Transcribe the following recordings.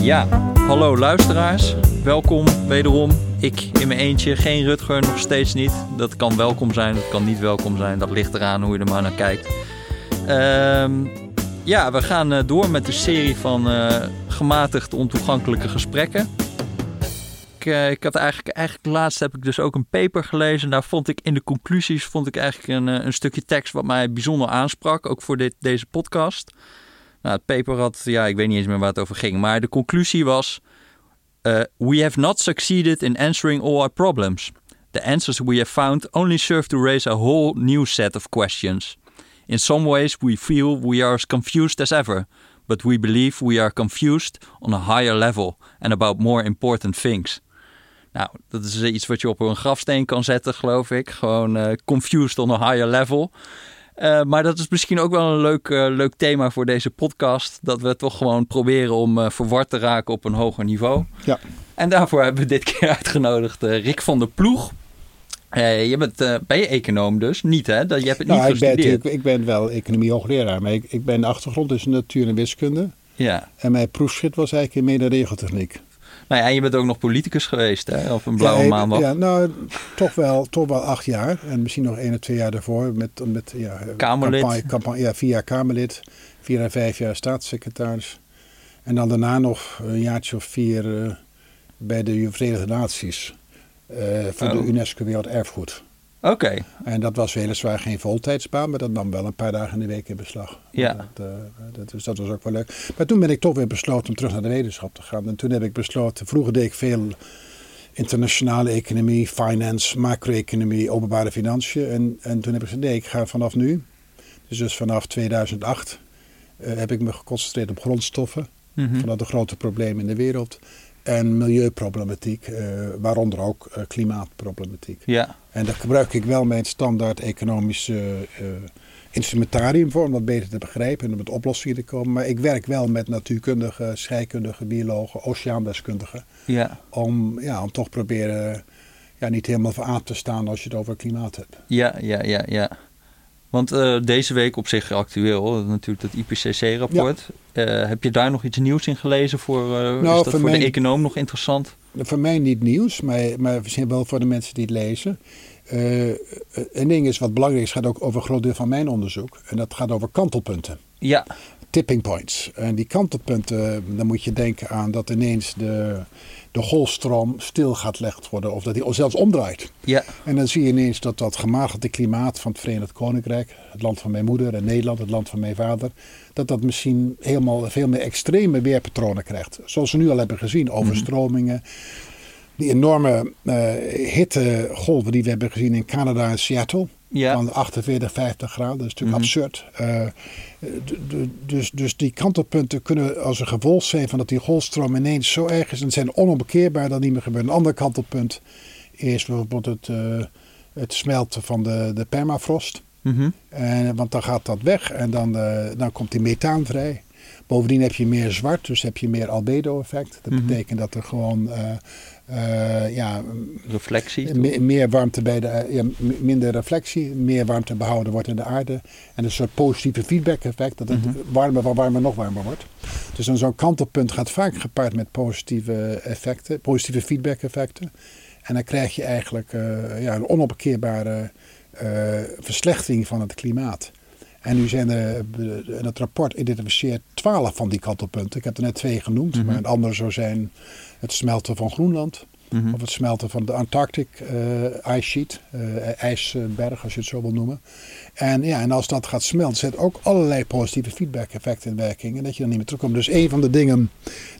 Ja, hallo luisteraars. Welkom wederom. Ik in mijn eentje, geen Rutger, nog steeds niet. Dat kan welkom zijn, dat kan niet welkom zijn. Dat ligt eraan hoe je er maar naar kijkt. Ehm, ja, we gaan eh, door met de serie van uh, gematigd ontoegankelijke gesprekken. Ik, uh, ik had eigenlijk, eigenlijk laatst heb ik dus ook een paper gelezen. Daar vond ik in de conclusies vond ik eigenlijk een, een stukje tekst wat mij bijzonder aansprak. Ook voor dit, deze podcast. Nou, het paper had, ja, ik weet niet eens meer waar het over ging. Maar de conclusie was: uh, We have not succeeded in answering all our problems. The answers we have found only serve to raise a whole new set of questions. In some ways, we feel we are as confused as ever, but we believe we are confused on a higher level and about more important things. Nou, dat is iets wat je op een grafsteen kan zetten, geloof ik. Gewoon uh, confused on a higher level. Uh, maar dat is misschien ook wel een leuk, uh, leuk thema voor deze podcast. Dat we toch gewoon proberen om uh, verward te raken op een hoger niveau. Ja. En daarvoor hebben we dit keer uitgenodigd Rick van der Ploeg. je bent, ben je econoom dus? Niet hè? Dat, je hebt het nou, niet ik ben, ik, ik ben wel economie hoogleraar. Maar ik, ik ben de achtergrond dus natuur en wiskunde. Ja. En mijn proefschrift was eigenlijk in mede-regeltechniek. Nou ja, en je bent ook nog politicus geweest, hè? Of een blauwe ja, maandag. Ja, nou, toch wel, toch wel acht jaar. En misschien nog één of twee jaar daarvoor. Met, met ja, Kamerlid. Campagne, campagne, ja, vier jaar Kamerlid. Vier en vijf jaar staatssecretaris. En dan daarna nog een jaartje of vier uh, bij de Verenigde Naties. Uh, voor Oh. de UNESCO Werelderfgoed. Oké, okay. En dat was weliswaar geen voltijdsbaan, maar dat nam wel een paar dagen in de week in beslag. Ja. Dat, uh, dat, dus dat was ook wel leuk. Maar toen ben ik toch weer besloten om terug naar de wetenschap te gaan. En toen heb ik besloten, vroeger deed ik veel internationale economie, finance, macro-economie, openbare financiën. En, en toen heb ik gezegd, nee, ik ga vanaf nu, dus, dus vanaf 2008, uh, heb ik me geconcentreerd op grondstoffen. Mm -hmm. Vanuit de grote problemen in de wereld. En milieuproblematiek, uh, waaronder ook uh, klimaatproblematiek. Ja. En daar gebruik ik wel mijn standaard economische uh, instrumentarium voor om dat beter te begrijpen en om met oplossingen te komen. Maar ik werk wel met natuurkundigen, scheikundigen, biologen, oceaandeskundigen. Ja. Om, ja, om toch proberen ja, niet helemaal voor aan te staan als je het over klimaat hebt. Ja, ja, ja, ja. Want uh, deze week op zich actueel, natuurlijk dat IPCC-rapport. Ja. Uh, heb je daar nog iets nieuws in gelezen? Voor, uh, nou, is dat voor, voor mij, de econoom nog interessant? Voor mij niet nieuws, maar, maar misschien wel voor de mensen die het lezen. een ding is wat belangrijk is, gaat ook over een groot deel van mijn onderzoek. En dat gaat over kantelpunten. Ja. Tipping points. En die kantelpunten, dan moet je denken aan dat ineens de, de golfstroom stil gaat gelegd worden. Of dat hij zelfs omdraait. Ja. En dan zie je ineens dat dat gematigde klimaat van het Verenigd Koninkrijk, het land van mijn moeder en Nederland, het land van mijn vader, dat dat misschien helemaal veel meer extreme weerpatronen krijgt. Zoals we nu al hebben gezien, overstromingen. Mm -hmm. Die enorme uh, hittegolven die we hebben gezien in Canada en Seattle. Ja. Van 48, 50 graden. Dat is natuurlijk mm -hmm. absurd. Uh, dus, dus die kantelpunten kunnen als een gevolg zijn van dat die golfstroom ineens zo erg is. En zijn onomkeerbaar dat niet meer gebeurt. Een ander kantelpunt is bijvoorbeeld het, uh, het smelten van de, de permafrost. Mm -hmm. en, want dan gaat dat weg en dan, uh, dan komt die methaan vrij. Bovendien heb je meer zwart, dus heb je meer albedo-effect. Dat Mm -hmm. betekent dat er gewoon uh, uh, ja, reflectie. Me meer warmte bij de, ja, minder reflectie, meer warmte behouden wordt in de aarde. En een soort positieve feedback-effect, dat het Mhm. warmer, waar warmer, nog warmer wordt. Dus dan zo'n kantelpunt gaat vaak gepaard met positieve effecten, positieve feedback-effecten. En dan krijg je eigenlijk uh, ja, een onopkeerbare verslechtering van het klimaat. En nu zijn er in het rapport identificeert twaalf van die kantelpunten. Ik heb er net twee genoemd, Mhm. maar een ander zou zijn het smelten van Groenland. Mhm. Of het smelten van de Antarctic uh, ice sheet, uh, ijsberg als je het zo wil noemen. En, ja, en als dat gaat smelten, zet ook allerlei positieve feedback effecten in werking. En dat je dan niet meer terugkomt. Dus een van de dingen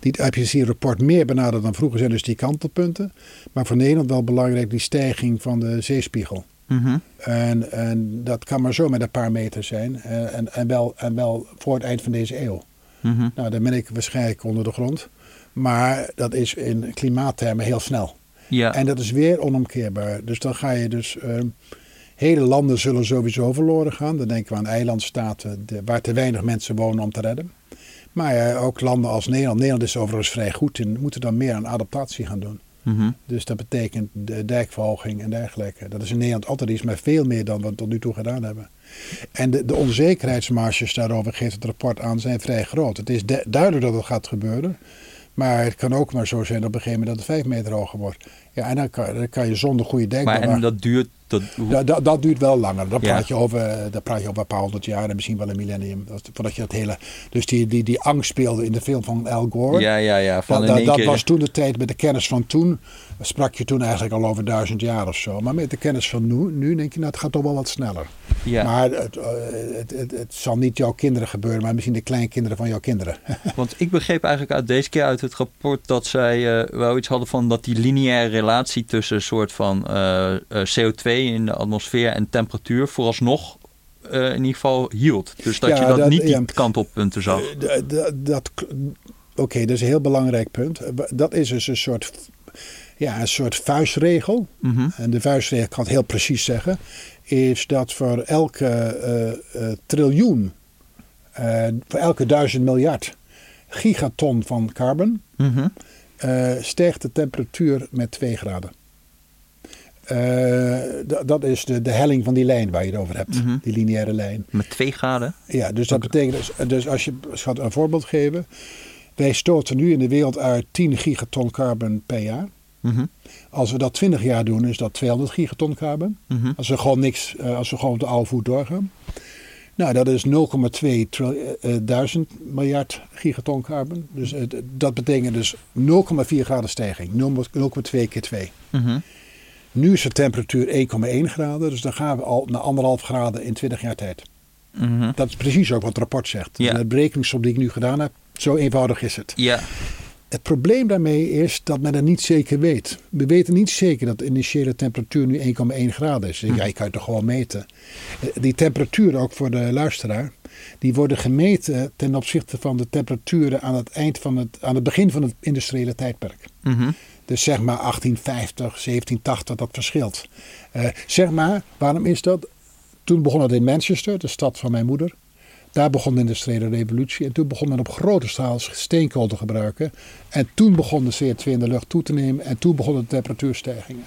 die het IPCC-rapport meer benadert dan vroeger zijn dus die kantelpunten. Maar voor Nederland wel belangrijk die stijging van de zeespiegel. Mm -hmm. En, en dat kan maar zo met een paar meter zijn. En, en, en, wel, en wel voor het eind van deze eeuw. Mm -hmm. Nou, dan ben ik waarschijnlijk onder de grond. Maar dat is in klimaattermen heel snel. Ja. En dat is weer onomkeerbaar. Dus dan ga je dus... Uh, hele landen zullen sowieso verloren gaan. Dan denken we aan eilandstaten de, waar te weinig mensen wonen om te redden. Maar uh, ook landen als Nederland. Nederland is overigens vrij goed in. Moeten dan meer aan adaptatie gaan doen. Mm -hmm. Dus dat betekent de dijkverhoging en dergelijke. Dat is in Nederland altijd iets, maar veel meer dan we tot nu toe gedaan hebben. En de, de onzekerheidsmarges daarover geeft het rapport aan zijn vrij groot. Het is duidelijk dat het gaat gebeuren. Maar het kan ook maar zo zijn op een gegeven moment dat het 5 meter hoger wordt. Ja, en dan kan, dan kan je zonder goede denkbaar... Maar en dat duurt... Dat, dat, dat, dat duurt wel langer. Dan Ja. praat, je over, dan praat je over een paar honderd jaar en misschien wel een millennium. Dat, voordat je dat hele... Dus die, die, die angst speelde in de film van Al Gore. ja, ja, ja. Van dat was toen de tijd met de kennis van toen. Sprak je toen eigenlijk al over duizend jaar of zo. Maar met de kennis van nu, nu denk je, nou, het gaat toch wel wat sneller. ja. Maar het, eh, het, het, het zal niet jouw kinderen gebeuren, maar misschien de kleinkinderen van jouw kinderen. Want ik begreep eigenlijk uit deze keer uit het rapport dat zij eh, wel iets hadden van dat die lineaire relatie tussen een soort van eh, eh, CO2 in de atmosfeer en temperatuur vooralsnog eh, in ieder geval hield. Dus dat Ja, je dat, dat- niet die ja. kantelpunten zag. Dat, Oké, dat is een heel belangrijk punt. Dat is dus een soort, ja, een soort vuistregel. Mhm. En de vuistregel, ik kan het heel precies zeggen, is dat voor elke eh, eh, triljoen, eh, voor elke duizend miljard gigaton van carbon, eh, stijgt de temperatuur met 2 graden. Dat is de, de helling van die lijn waar je het over hebt, Mhm. die lineaire lijn. Met twee graden. Ja, dus dat betekent, dus, dus als je, ik een voorbeeld geven. Wij stoten nu in de wereld uit 10 gigaton carbon per jaar. Mhm. Als we dat 20 jaar doen, is dat 200 gigaton carbon. Mhm. Als we gewoon niks, eh, als we gewoon op de oude voet doorgaan. Nou, dat is 0,2 tril- eh, eh, miljard gigaton carbon. Dus dat betekent dus 0,4 graden stijging. 0,2 keer 2. Mhm. Nu is de temperatuur 1,1 graden. Dus dan gaan we al naar anderhalf graden in 20 jaar tijd. Dat is precies ook wat het rapport zegt. Ja. En De berekeningssom die ik nu gedaan heb, zo eenvoudig is het. Ja. Het probleem daarmee is dat men het niet zeker weet. We weten niet zeker dat de initiële temperatuur nu 1,1 graden is. Ja, je kan het toch gewoon meten. Eh, Die temperaturen, ook voor de luisteraar, die worden gemeten ten opzichte van de temperaturen aan het, eind van het, aan het begin van het industriële tijdperk. Mhm. Dus zeg maar 1850, 1780, dat verschilt. Eh, zeg maar, waarom is dat? Toen begon het in Manchester, de stad van mijn moeder. Daar begon de industriële revolutie. En toen begon men op grote schaal steenkool te gebruiken. En toen begon de CO2 in de lucht toe te nemen. En toen begonnen de temperatuurstijgingen.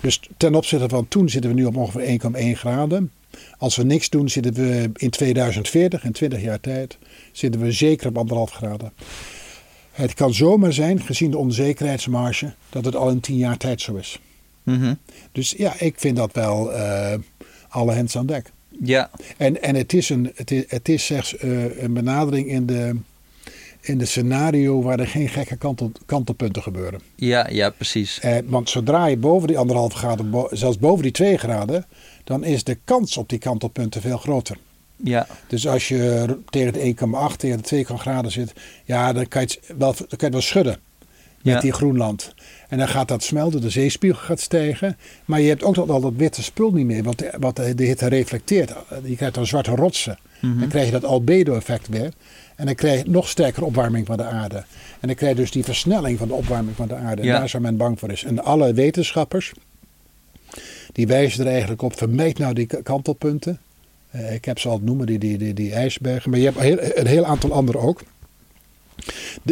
Dus ten opzichte van toen zitten we nu op ongeveer 1,1 graden. Als we niks doen, zitten we in 2040, in 20 jaar tijd, zitten we zeker op anderhalf graden. Het kan zomaar zijn, gezien de onzekerheidsmarge, dat het al in 10 jaar tijd zo is. Mhm. Dus ja, ik vind dat wel eh, alle hens aan dek. Ja. En, en het is, een, het is, het is slechts eh, een benadering in de, in de scenario waar er geen gekke kantel, kantelpunten gebeuren. Ja, ja, precies. Eh, want zodra je boven die anderhalf graden, bo- zelfs boven die twee graden, dan is de kans op die kantelpunten veel groter. Ja. Dus als je tegen de 1,8, tegen de 2 graden zit, ja, dan kan je het wel, dan kan je het wel schudden met Ja. die Groenland. En dan gaat dat smelten, de zeespiegel gaat stijgen. Maar je hebt ook al dat witte spul niet meer, wat de, wat de hitte reflecteert. Je krijgt dan zwarte rotsen. Mhm. Dan krijg je dat albedo-effect weer. En dan krijg je nog sterkere opwarming van de aarde. En dan krijg je dus die versnelling van de opwarming van de aarde. Ja. En daar zou men bang voor is. En alle wetenschappers, die wijzen er eigenlijk op, vermijd nou die kantelpunten. Eh, ik heb ze al het noemen, die, die, die, die ijsbergen. Maar je hebt een heel, een heel aantal andere ook.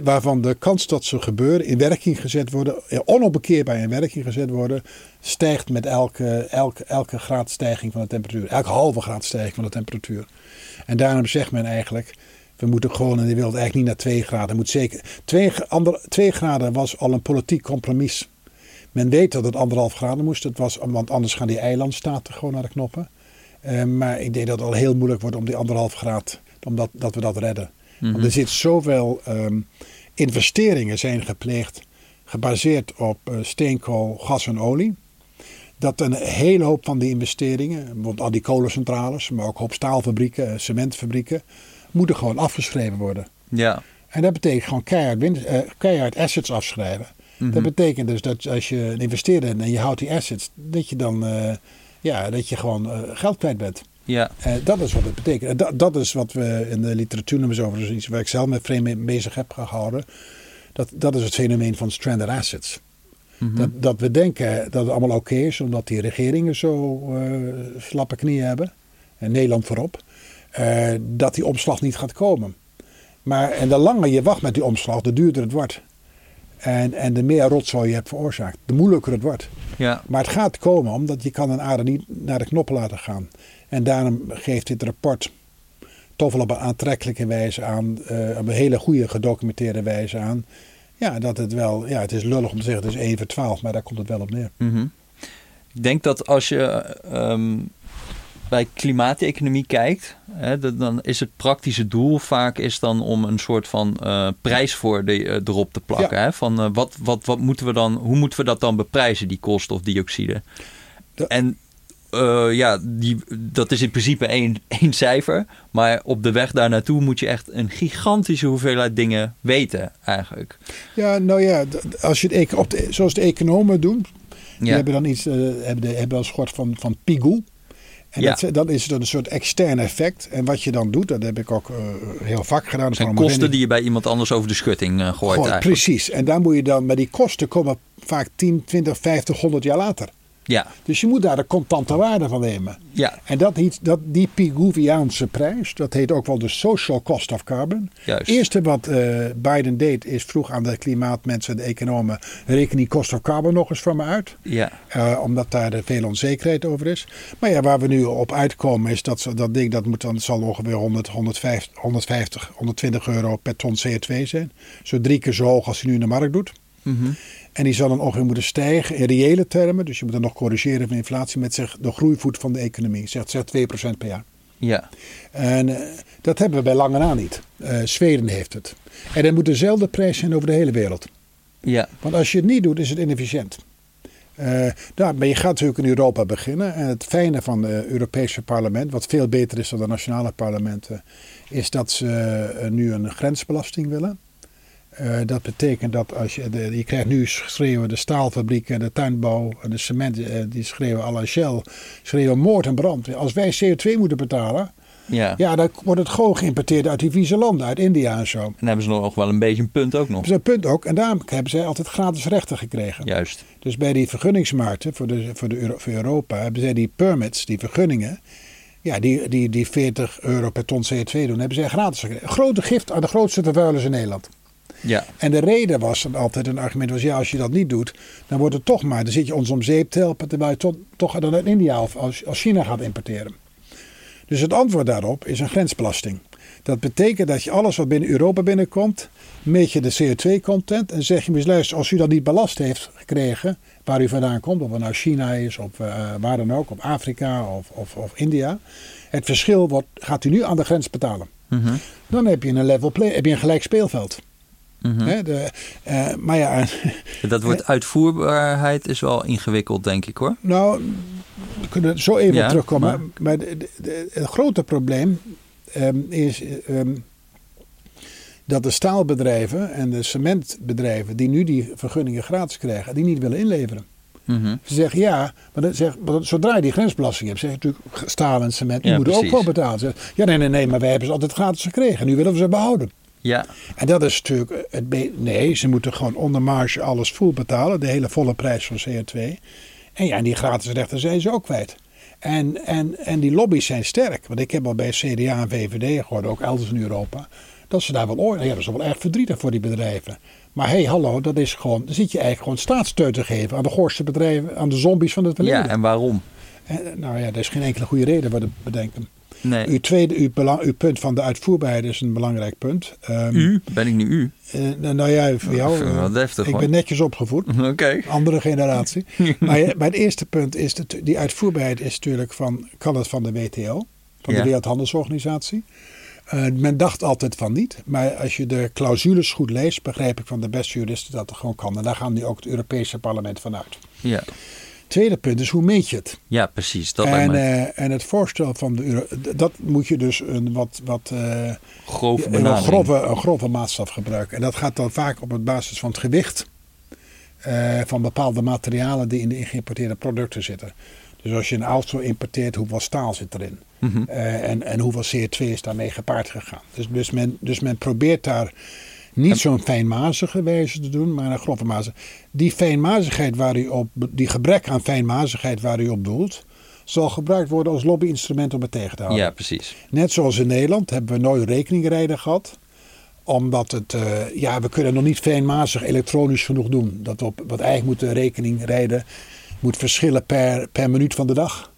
Waarvan de kans dat ze gebeuren, in werking gezet worden, onopbekeerbaar in werking gezet worden, stijgt met elke, elke, elke graad stijging van de temperatuur. Elke halve graad stijging van de temperatuur. En daarom zegt men eigenlijk, we moeten gewoon in de wereld eigenlijk niet naar 2 graden. Moet zeker, 2 ander, twee graden was al een politiek compromis. Men weet dat het anderhalf graden moest, het was, want anders gaan die eilandstaten gewoon naar de knoppen. Eh, maar ik denk dat het al heel moeilijk wordt om die anderhalf graad, omdat dat we dat redden. Mhm. Want er zit zoveel ehm, investeringen zijn gepleegd, gebaseerd op eh, steenkool, gas en olie. Dat een hele hoop van die investeringen, bijvoorbeeld al die kolencentrales, maar ook een hoop staalfabrieken, eh, cementfabrieken, moeten gewoon afgeschreven worden. Ja. En dat betekent gewoon keihard, eh, keihard assets afschrijven. Mhm. Dat betekent dus dat als je een investeerder bent en je houdt die assets, dat je dan ja, dat je gewoon geld kwijt bent. Ja. Eh, dat is wat het betekent. En dat, dat is wat we in de literatuur noemen, over dus iets waar ik zelf vreemd mee bezig heb gehouden. Dat, dat is het fenomeen van stranded assets. Mhm. Dat, dat we denken dat het allemaal oké is, omdat die regeringen zo eh, slappe knieën hebben. En Nederland voorop. eh, dat die omslag niet gaat komen. Maar en de langer je wacht met die omslag, de duurder het wordt. En, en de meer rotzooi je hebt veroorzaakt, de moeilijker het wordt. Ja. Maar het gaat komen omdat je kan een aarde niet naar de knoppen laten gaan. En daarom geeft dit rapport toch wel op een aantrekkelijke wijze aan, eh, op een hele goede gedocumenteerde wijze aan, ja, dat het wel, ja, het is lullig om te zeggen het is 1 voor 12, maar daar komt het wel op neer. Mhm. Ik denk dat als je ehm, bij klimaateconomie kijkt, hè, dan is het praktische doel vaak is dan om een soort van eh, prijs voor de, eh, erop te plakken. Hè? Van wat, wat, wat moeten we dan, hoe moeten we dat dan beprijzen, die koolstofdioxide? De- En eh, ja, die, dat is in principe één, één cijfer. Maar op de weg daar naartoe moet je echt een gigantische hoeveelheid dingen weten, eigenlijk. Ja, nou ja, als je het, op de, zoals de economen doen, die Ja, hebben dan iets, eh, hebben, de, hebben eens gehoord van, van Pigou. En Ja. dat, dan is het een soort extern effect. En wat je dan doet, dat heb ik ook eh, heel vaak gedaan. dat zijn kosten die je bij iemand anders over de schutting gooit. Eigenlijk. precies. En daar moet je dan, maar die kosten komen vaak 10, 20, 50, 100 jaar later. Ja, Dus je moet daar de contante waarde van nemen. ja, En dat, heet, dat, die Pigouviaanse prijs, dat heet ook wel de social cost of carbon. juist. Het eerste wat eh, Biden deed, is vroeg aan de klimaatmensen, de economen, reken die cost of carbon nog eens voor me uit. Ja, Eh, omdat daar veel onzekerheid over is. Maar ja, waar we nu op uitkomen is dat dat ding dat moet dan zal ongeveer 100, 150, 150, 120 euro per ton CO2 zijn. Zo drie keer zo hoog als hij nu in de markt doet. Mhm. En die zal dan ongeveer moeten stijgen in reële termen. Dus je moet dan nog corrigeren van inflatie met zeg, de groeivoet van de economie. Zegt, zegt 2% per jaar. ja, En eh, dat hebben we bij lange na niet. Eh, Zweden heeft het. En er moet dezelfde prijs zijn over de hele wereld. ja, Want als je het niet doet, is het inefficiënt. Nou, maar je gaat natuurlijk in Europa beginnen. En het fijne van het Europese parlement, wat veel beter is dan de nationale parlementen, is dat ze nu een grensbelasting willen. Eh, dat betekent dat als je, de, je krijgt nu schreeuwen de staalfabrieken, de tuinbouw, en de cement, eh, die schreeuwen à la Shell, schreeuwen moord en brand. Als wij CO2 moeten betalen, ja. ja, dan wordt het gewoon geïmporteerd uit die vieze landen, uit India en zo. En dan hebben ze nog wel een beetje een punt ook nog. Is een punt ook. En daarom hebben zij altijd gratis rechten gekregen. Juist. Dus bij die vergunningsmarkten voor, de, voor, de, voor Europa hebben zij die permits, die vergunningen. Ja, die, die, die 40 euro per ton CO2 doen, hebben zij gratis gekregen. Grote gift aan de grootste vervuilers in Nederland. Ja, En de reden was dan altijd een argument was, ja, als je dat niet doet, dan wordt het toch maar, dan zit je ons om zeep te helpen, terwijl je toch, toch dan uit India of als, als China gaat importeren. Dus het antwoord daarop is een grensbelasting. Dat betekent dat je alles wat binnen Europa binnenkomt, meet je de CO2-content en zeg je luister, als u dat niet belast heeft gekregen, waar u vandaan komt, of het nou China is, of eh, waar dan ook, of Afrika of, of, of India, het verschil wordt, gaat u nu aan de grens betalen. Mhm. Dan heb je een level play, heb je een gelijk speelveld. Mhm. De, eh, maar ja, dat wordt uitvoerbaarheid is wel ingewikkeld, denk ik hoor. nou, we kunnen zo even Ja, terugkomen. maar- Maar, de- de- de- het grote probleem ehm, is ehm, dat de staalbedrijven en de cementbedrijven die nu die vergunningen gratis krijgen, die niet willen inleveren. Mhm. Ze zeggen ja, maar, dat zeg, maar dat- zodra je die grensbelasting hebt, zeg je natuurlijk staal en cement, die Ja, moeten ook gewoon betalen. Ze zeggen, Ja, nee, nee, nee, maar wij hebben ze altijd gratis gekregen. Nu willen we ze behouden. Ja, En dat is natuurlijk het be- Nee, ze moeten gewoon onder marge alles full betalen. De hele volle prijs van CO2. En ja, en die gratis rechten zijn ze ook kwijt. En, en, en die lobby's zijn sterk. Want ik heb al bij CDA en VVD gehoord, ook elders in Europa. Dat ze daar wel ooit. Ja, dat is wel erg verdrietig voor die bedrijven. Maar hé, hey, hallo, dat is gewoon. Dan zit je eigenlijk gewoon staatssteun te geven aan de goorste bedrijven, aan de zombies van het verleden. ja, en waarom? En, nou ja, er is geen enkele goede reden voor te bedenken. Nee. Uw tweede, uw, belang, uw punt van de uitvoerbaarheid is een belangrijk punt. Ehm, U? Ben ik nu u? eh, nou ja, voor jou. Ik eh, deftig, ik hoor. ben netjes opgevoed. Oké. Andere generatie. maar, het eerste punt is, dat die uitvoerbaarheid is natuurlijk van, kan het van de WTO, van Ja. de Wereldhandelsorganisatie. Eh, men dacht altijd van niet, maar als je de clausules goed leest, begrijp ik van de beste juristen dat het gewoon kan. En daar gaan nu ook het Europese parlement van uit. Ja. Tweede punt is, hoe meet je het? ja, precies. Dat En, eh, en het voorstel van de Euro, dat moet je dus een wat, wat eh, grove een, grove, een grove maatstaf gebruiken. En dat gaat dan vaak op het basis van het gewicht eh, van bepaalde materialen die in de geïmporteerde producten zitten. Dus als je een auto importeert, hoeveel staal zit erin? Mhm. En, en hoeveel CO2 is daarmee gepaard gegaan? Dus, dus, men, dus men probeert daar niet zo'n fijnmazige wijze te doen, maar een grove mazig. Die fijnmazigheid waar u op, die gebrek aan fijnmazigheid waar u op doelt, zal gebruikt worden als lobbyinstrument om het tegen te houden. Ja, precies. Net zoals in Nederland hebben we nooit rekeningrijden gehad. Omdat het, eh, ja, we kunnen nog niet fijnmazig elektronisch genoeg doen. Dat we op, wat eigenlijk moet de rekeningrijden moet verschillen per, per minuut van de dag.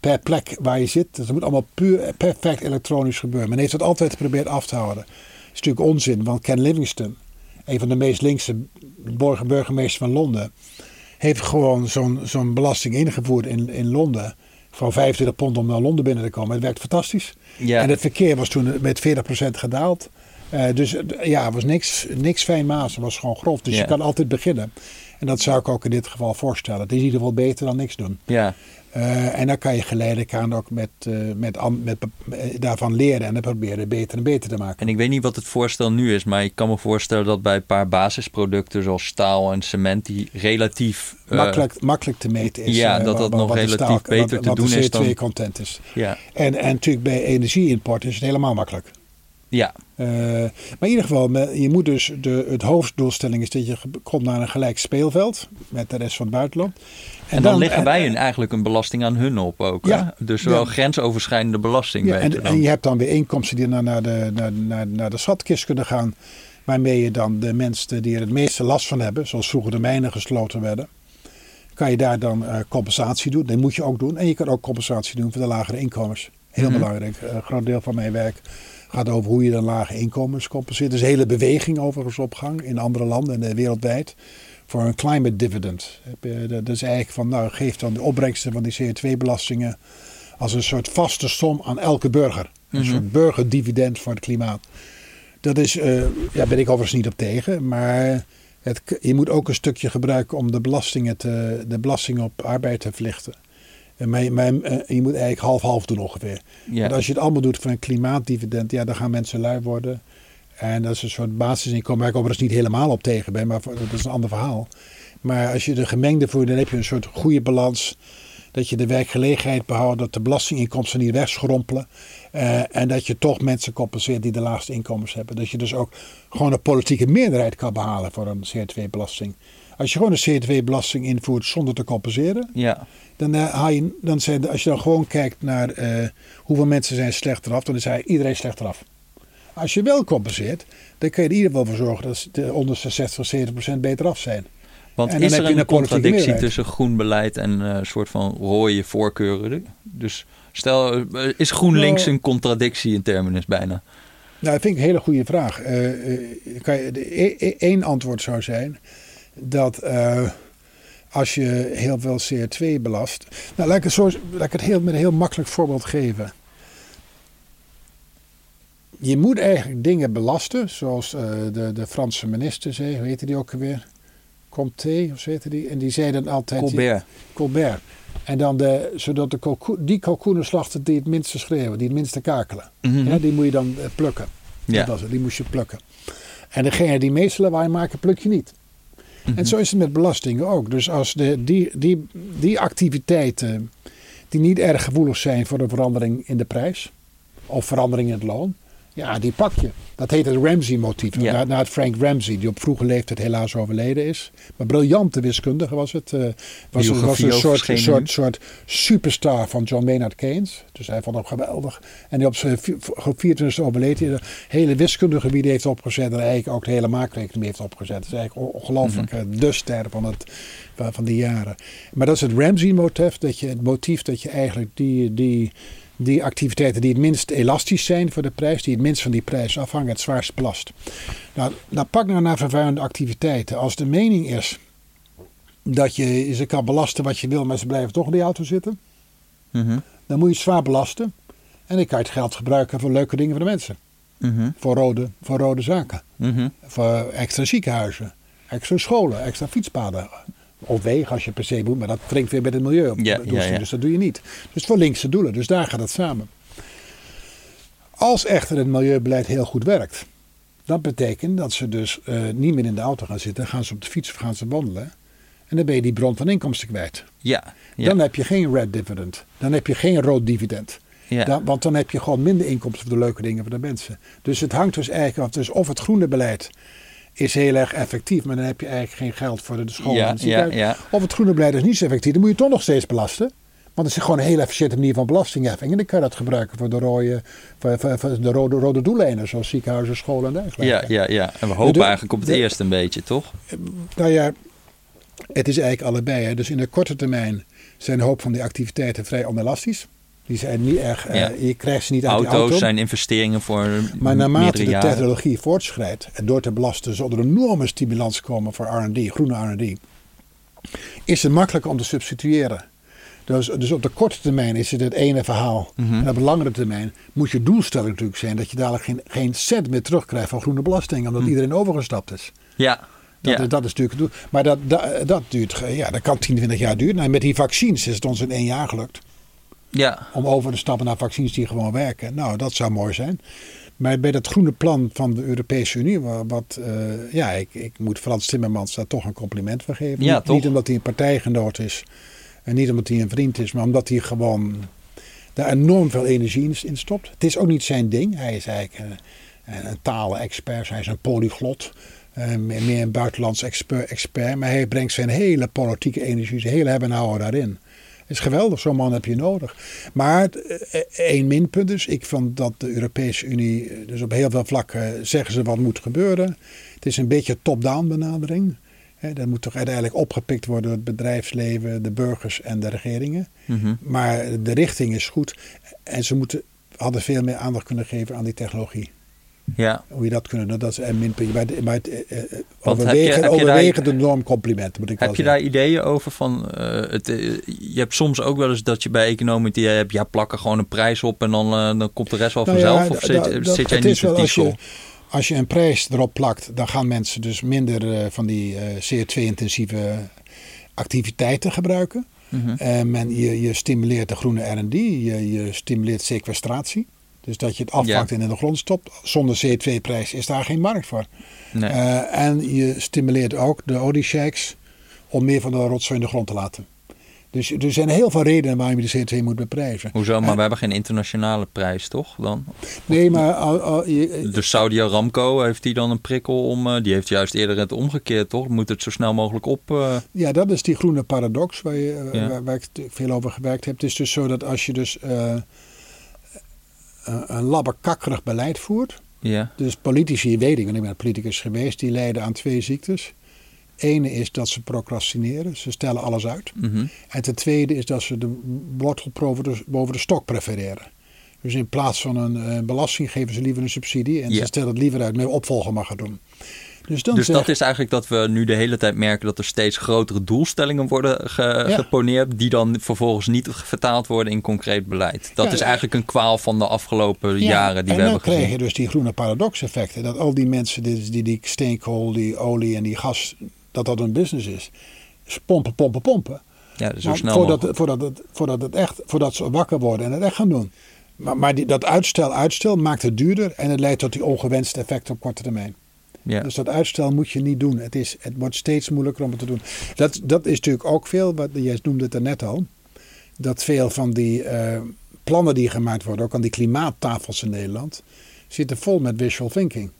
Per plek waar je zit. Dus dat moet allemaal puur perfect elektronisch gebeuren. Men heeft het altijd geprobeerd af te houden. Is natuurlijk onzin, want Ken Livingston een van de meest linkse burgemeesters van Londen, heeft gewoon zo'n zo'n belasting ingevoerd in, in Londen. Van 25 pond om naar Londen binnen te komen. Het werkt fantastisch. Ja. En het verkeer was toen met 40% gedaald. Uh, dus ja, het was niks, niks fijnmaas. Het was gewoon grof. Dus Ja. je kan altijd beginnen. En dat zou ik ook in dit geval voorstellen. Het is in ieder geval beter dan niks doen. Ja, Uh, en dan kan je geleidelijk aan ook met, uh, met, met, met- daarvan leren en dan proberen beter en beter te maken. en ik weet niet wat het voorstel nu is, maar ik kan me voorstellen dat bij een paar basisproducten zoals staal en cement, die relatief. eh, makkelijk, makkelijk te meten is. ja, eh, dat dat nog wat relatief staal- beter wat- te doen is dan- CO2-content is. ja, En, en natuurlijk bij energieimport is het helemaal makkelijk. Ja, Uh, maar in ieder geval, je moet dus de, het hoofddoelstelling is dat je komt naar een gelijk speelveld met de rest van het buitenland. En, dan, leggen wij een, eigenlijk een belasting aan hun op ook. Ja. hè? Dus wel Ja. grensoverschrijdende belasting. Ja, en, dan. en je hebt dan weer inkomsten die naar, naar, de, naar, naar, naar de schatkist kunnen gaan. Waarmee je dan de mensen die er het meeste last van hebben, zoals vroeger de mijnen gesloten werden, kan je daar dan eh, compensatie doen. Dat moet je ook doen. En je kan ook compensatie doen voor de lagere inkomens. Heel Mhm. belangrijk. Eh, Een groot deel van mijn werk gaat over hoe je dan lage inkomens compenseert. Er is een hele beweging overigens op gang in andere landen en eh, wereldwijd voor een climate dividend. Je- Dat is eigenlijk van, nou geef dan de opbrengsten van die CO2-belastingen als een soort vaste som aan elke burger. Een Mhm. soort burgerdividend voor het klimaat. Dat is, eh ja, ben ik overigens niet op tegen, maar het, je moet ook een stukje gebruiken om de belastingen, te, de belasting op arbeid te verlichten. En maar, eh, je moet eigenlijk half-half doen ongeveer. ja. Want als je het allemaal doet voor een klimaatdividend, ja, dan gaan mensen lui worden. En dat is een soort basisinkomen waar ik overigens niet helemaal op tegen ben, maar dat is een ander verhaal. Maar als je de gemengde voert, dan heb je een soort goede balans. Dat je de werkgelegenheid behoudt, dat de belastinginkomsten niet wegschrompelen. eh, en dat je toch mensen compenseert die de laagste inkomens hebben. Dat je dus ook gewoon een politieke meerderheid kan behalen voor een CO2-belasting. Als je gewoon een CO2-belasting invoert zonder te compenseren, ja. dan, eh, haal je, dan zijn, als je dan gewoon kijkt naar eh, hoeveel mensen zijn slechter af, dan is eigenlijk iedereen slechter af. Als je wel compenseert, dan kun je er in ieder geval voor zorgen dat de onderste 60 70 procent beter af zijn. Want is er een contradictie tussen groen beleid en eh, een soort van rode voorkeuren? Dus stel, is GroenLinks Nou- een contradictie in terminus bijna? Nou, dat vind ik een hele goede vraag. De, e- e- één antwoord zou zijn dat eh, als je heel veel CO2 belast. Nou, laat ik het, zo, laat ik het heel, met een heel makkelijk voorbeeld geven. Je moet eigenlijk dingen belasten, zoals eh, de, de Franse minister zei, hoe heette die ook alweer? Comté, of heette die? En die zei dan altijd... Colbert. Colbert. En dan de, zodat de die kalkoenen slachten die het minste schreeuwen, die het minste kakelen. Mhm. Ja, die moet je dan eh, plukken. Ja. Dat was het, die moest je plukken. En degene die meeste lawaai maken, pluk je niet. Mhm. En zo is het met belastingen ook. Dus als de, die, die, die activiteiten die niet erg gevoelig zijn voor een verandering in de prijs of verandering in het loon, ja, die pak je. Dat heet het Ramsey-motief. Ja. Naar het Frank Ramsey, die op vroege leeftijd helaas overleden is. Maar briljante wiskundige was het. eh, was, was Biografie een soort, soort, soort superstar van John Maynard Keynes. Dus hij vond hem geweldig. En die op zijn vi- op 24e overleed hij. De hele wiskundegebied heeft opgezet. En eigenlijk ook de hele maakeconomie heeft opgezet. Dat is eigenlijk ongelooflijk. Mhm. eh, De ster van, het, van, van die jaren. Maar dat is het Ramsey-motief. Dat je, het motief dat je eigenlijk die, die, die activiteiten die het minst elastisch zijn voor de prijs. Die het minst van die prijs afhangen. Het zwaarst belast. Nou, dan pak nou naar vervuilende activiteiten. Als de mening is dat je ze kan belasten wat je wil. Maar ze blijven toch in die auto zitten Mhm. dan moet je het zwaar belasten. En dan kan je het geld gebruiken voor leuke dingen voor de mensen. Mhm. Voor rode, voor rode zaken. Mhm. Voor extra ziekenhuizen. Extra scholen. Extra fietspaden. Of wegen als je per se moet. Maar dat wringt weer met het milieu op. Ja, doelstelling, ja, ja. Dus dat doe je niet. Dus voor linkse doelen. Dus daar gaat het samen. Als echter het milieubeleid heel goed werkt. Dat betekent dat ze dus eh, niet meer in de auto gaan zitten. Gaan ze op de fiets of gaan ze wandelen. En dan ben je die bron van inkomsten kwijt. Ja. ja. Dan heb je geen red dividend. Dan heb je geen rood dividend. ja. Dan, want dan heb je gewoon minder inkomsten voor de leuke dingen voor de mensen. Dus het hangt dus eigenlijk af. Dus of het groene beleid is heel erg effectief, maar dan heb je eigenlijk geen geld voor de school Ja, en het ja, ziekenhuis. ja. Of het groene beleid is niet zo effectief, dan moet je toch nog steeds belasten. Want het is gewoon een heel efficiënte manier van belastingheffing. En dan kan je dat gebruiken voor de rode, voor, voor, voor de rode, rode doeleinden, zoals ziekenhuizen, scholen en dergelijke. ja, ja, ja. En we hopen de- eigenlijk op het de- eerste een beetje, toch? Nou ja, het is eigenlijk allebei. Hè. Dus in de korte termijn zijn een hoop van die activiteiten vrij onelastisch. Die zijn niet erg, eh, Ja. je krijgt ze niet uit Auto's die auto. zijn investeringen voor Maar naarmate de technologie voortschrijdt en door te belasten zal er enorme stimulans komen voor R&D, groene R&D, is het makkelijker om te substitueren. Dus, dus op de korte termijn is het het ene verhaal. Mhm. En op de langere termijn moet je doelstelling natuurlijk zijn dat je dadelijk geen, geen cent meer terugkrijgt van groene belasting, omdat Mhm. iedereen overgestapt is. Ja, Dat, ja. dat is natuurlijk het doel. Maar dat, dat, dat duurt, eh, ja, dat kan 10, 20 jaar duren. Nou, met die vaccins is het ons in één jaar gelukt ja. om over te stappen naar vaccins die gewoon werken. Nou, dat zou mooi zijn. Maar bij dat groene plan van de Europese Unie, wa- wat, eh, ja, ik, ik moet Frans Timmermans daar toch een compliment voor geven. Ja, niet, toch? niet omdat hij een partijgenoot is en niet omdat hij een vriend is, maar omdat hij gewoon daar enorm veel energie in, in stopt. Het is ook niet zijn ding. Hij is eigenlijk een, een, een talenexpert, hij is een polyglot. eh, meer een buitenlands exper- expert, maar hij brengt zijn hele politieke energie, zijn hele hebben en houden daarin. Is geweldig, zo'n man heb je nodig. Maar eh, één minpunt is, ik vond dat de Europese Unie, eh, dus op heel veel vlakken zeggen ze wat moet gebeuren. Het is een beetje top-down benadering. Dat moet toch uiteindelijk opgepikt worden door het bedrijfsleven, de burgers en de regeringen. Mhm. Maar de richting is goed. En ze moeten, hadden veel meer aandacht kunnen geven aan die technologie. Ja. Hoe je dat kunnen doen, dat is een minpunt. Maar, maar het, eh, eh, Want heb je- overwegen, heb je daar- overwegend een enorm compliment, moet ik Heb je daar ideeën over van? eh, het, je hebt soms ook wel eens dat je bij economie het idee hebt, ja, plakken gewoon een prijs op en dan, dan komt de rest wel Nou vanzelf. ja, of zit, dat- zit jij niet op die als je, school? als je een prijs erop plakt, dan gaan mensen dus minder van die eh, CO2-intensieve activiteiten gebruiken. Mhm. Men, je, je stimuleert de groene R&D, je, je stimuleert sequestratie. Dus dat je het afvangt Ja. en in de grond stopt. Zonder CO2-prijs is daar geen markt voor. Nee. Eh, en je stimuleert ook de oliesheiks om meer van de rotzooi in de grond te laten. Dus er zijn heel veel redenen waarom je de CO2 moet beprijzen. Hoezo? Maar eh, we hebben geen internationale prijs, toch? Dan? Nee, maar je, Dus Saudi Aramco, heeft die dan een prikkel om... die heeft juist eerder het omgekeerd, toch? Moet het zo snel mogelijk op... Ja, dat is die groene paradox waar, je, Ja. waar, waar ik veel over gewerkt heb. Het is dus zo dat als je dus een, een labbekakkerig beleid voert. ja. Dus politici, weet ik, want ik ben politicus geweest, die lijden aan twee ziektes. Ene is dat ze procrastineren, ze stellen alles uit. Mhm. En ten tweede is dat ze de wortel boven de, stok prefereren. Dus in plaats van een eh, belasting geven ze liever een subsidie. En Ja. ze stellen het liever uit met opvolger mag gaan doen. Dus dan Dus zeg- dat is eigenlijk dat we nu de hele tijd merken dat er steeds grotere doelstellingen worden ge- Ja. geponeerd, die dan vervolgens niet vertaald worden in concreet beleid. Dat Ja, is eigenlijk een kwaal van de afgelopen Ja, jaren die en we dan hebben krijg gezien. je dus die groene paradox-effecten. Dat al die mensen die, die, die steenkool, die olie en die gas, dat dat een business is. Dus pompen, pompen, pompen. Ja, zo Maar snel voordat, mogelijk. voordat, het, voordat, het echt, voordat ze wakker worden en het echt gaan doen. Maar, maar die, dat uitstel, uitstel maakt het duurder en het leidt tot die ongewenste effecten op korte termijn. Ja. Dus dat uitstel moet je niet doen. Het, is, het wordt steeds moeilijker om het te doen. Dat, dat is natuurlijk ook veel, wat, jij noemde het er net al. Dat veel van die eh, plannen die gemaakt worden, ook aan die klimaattafels in Nederland, zitten vol met visual thinking.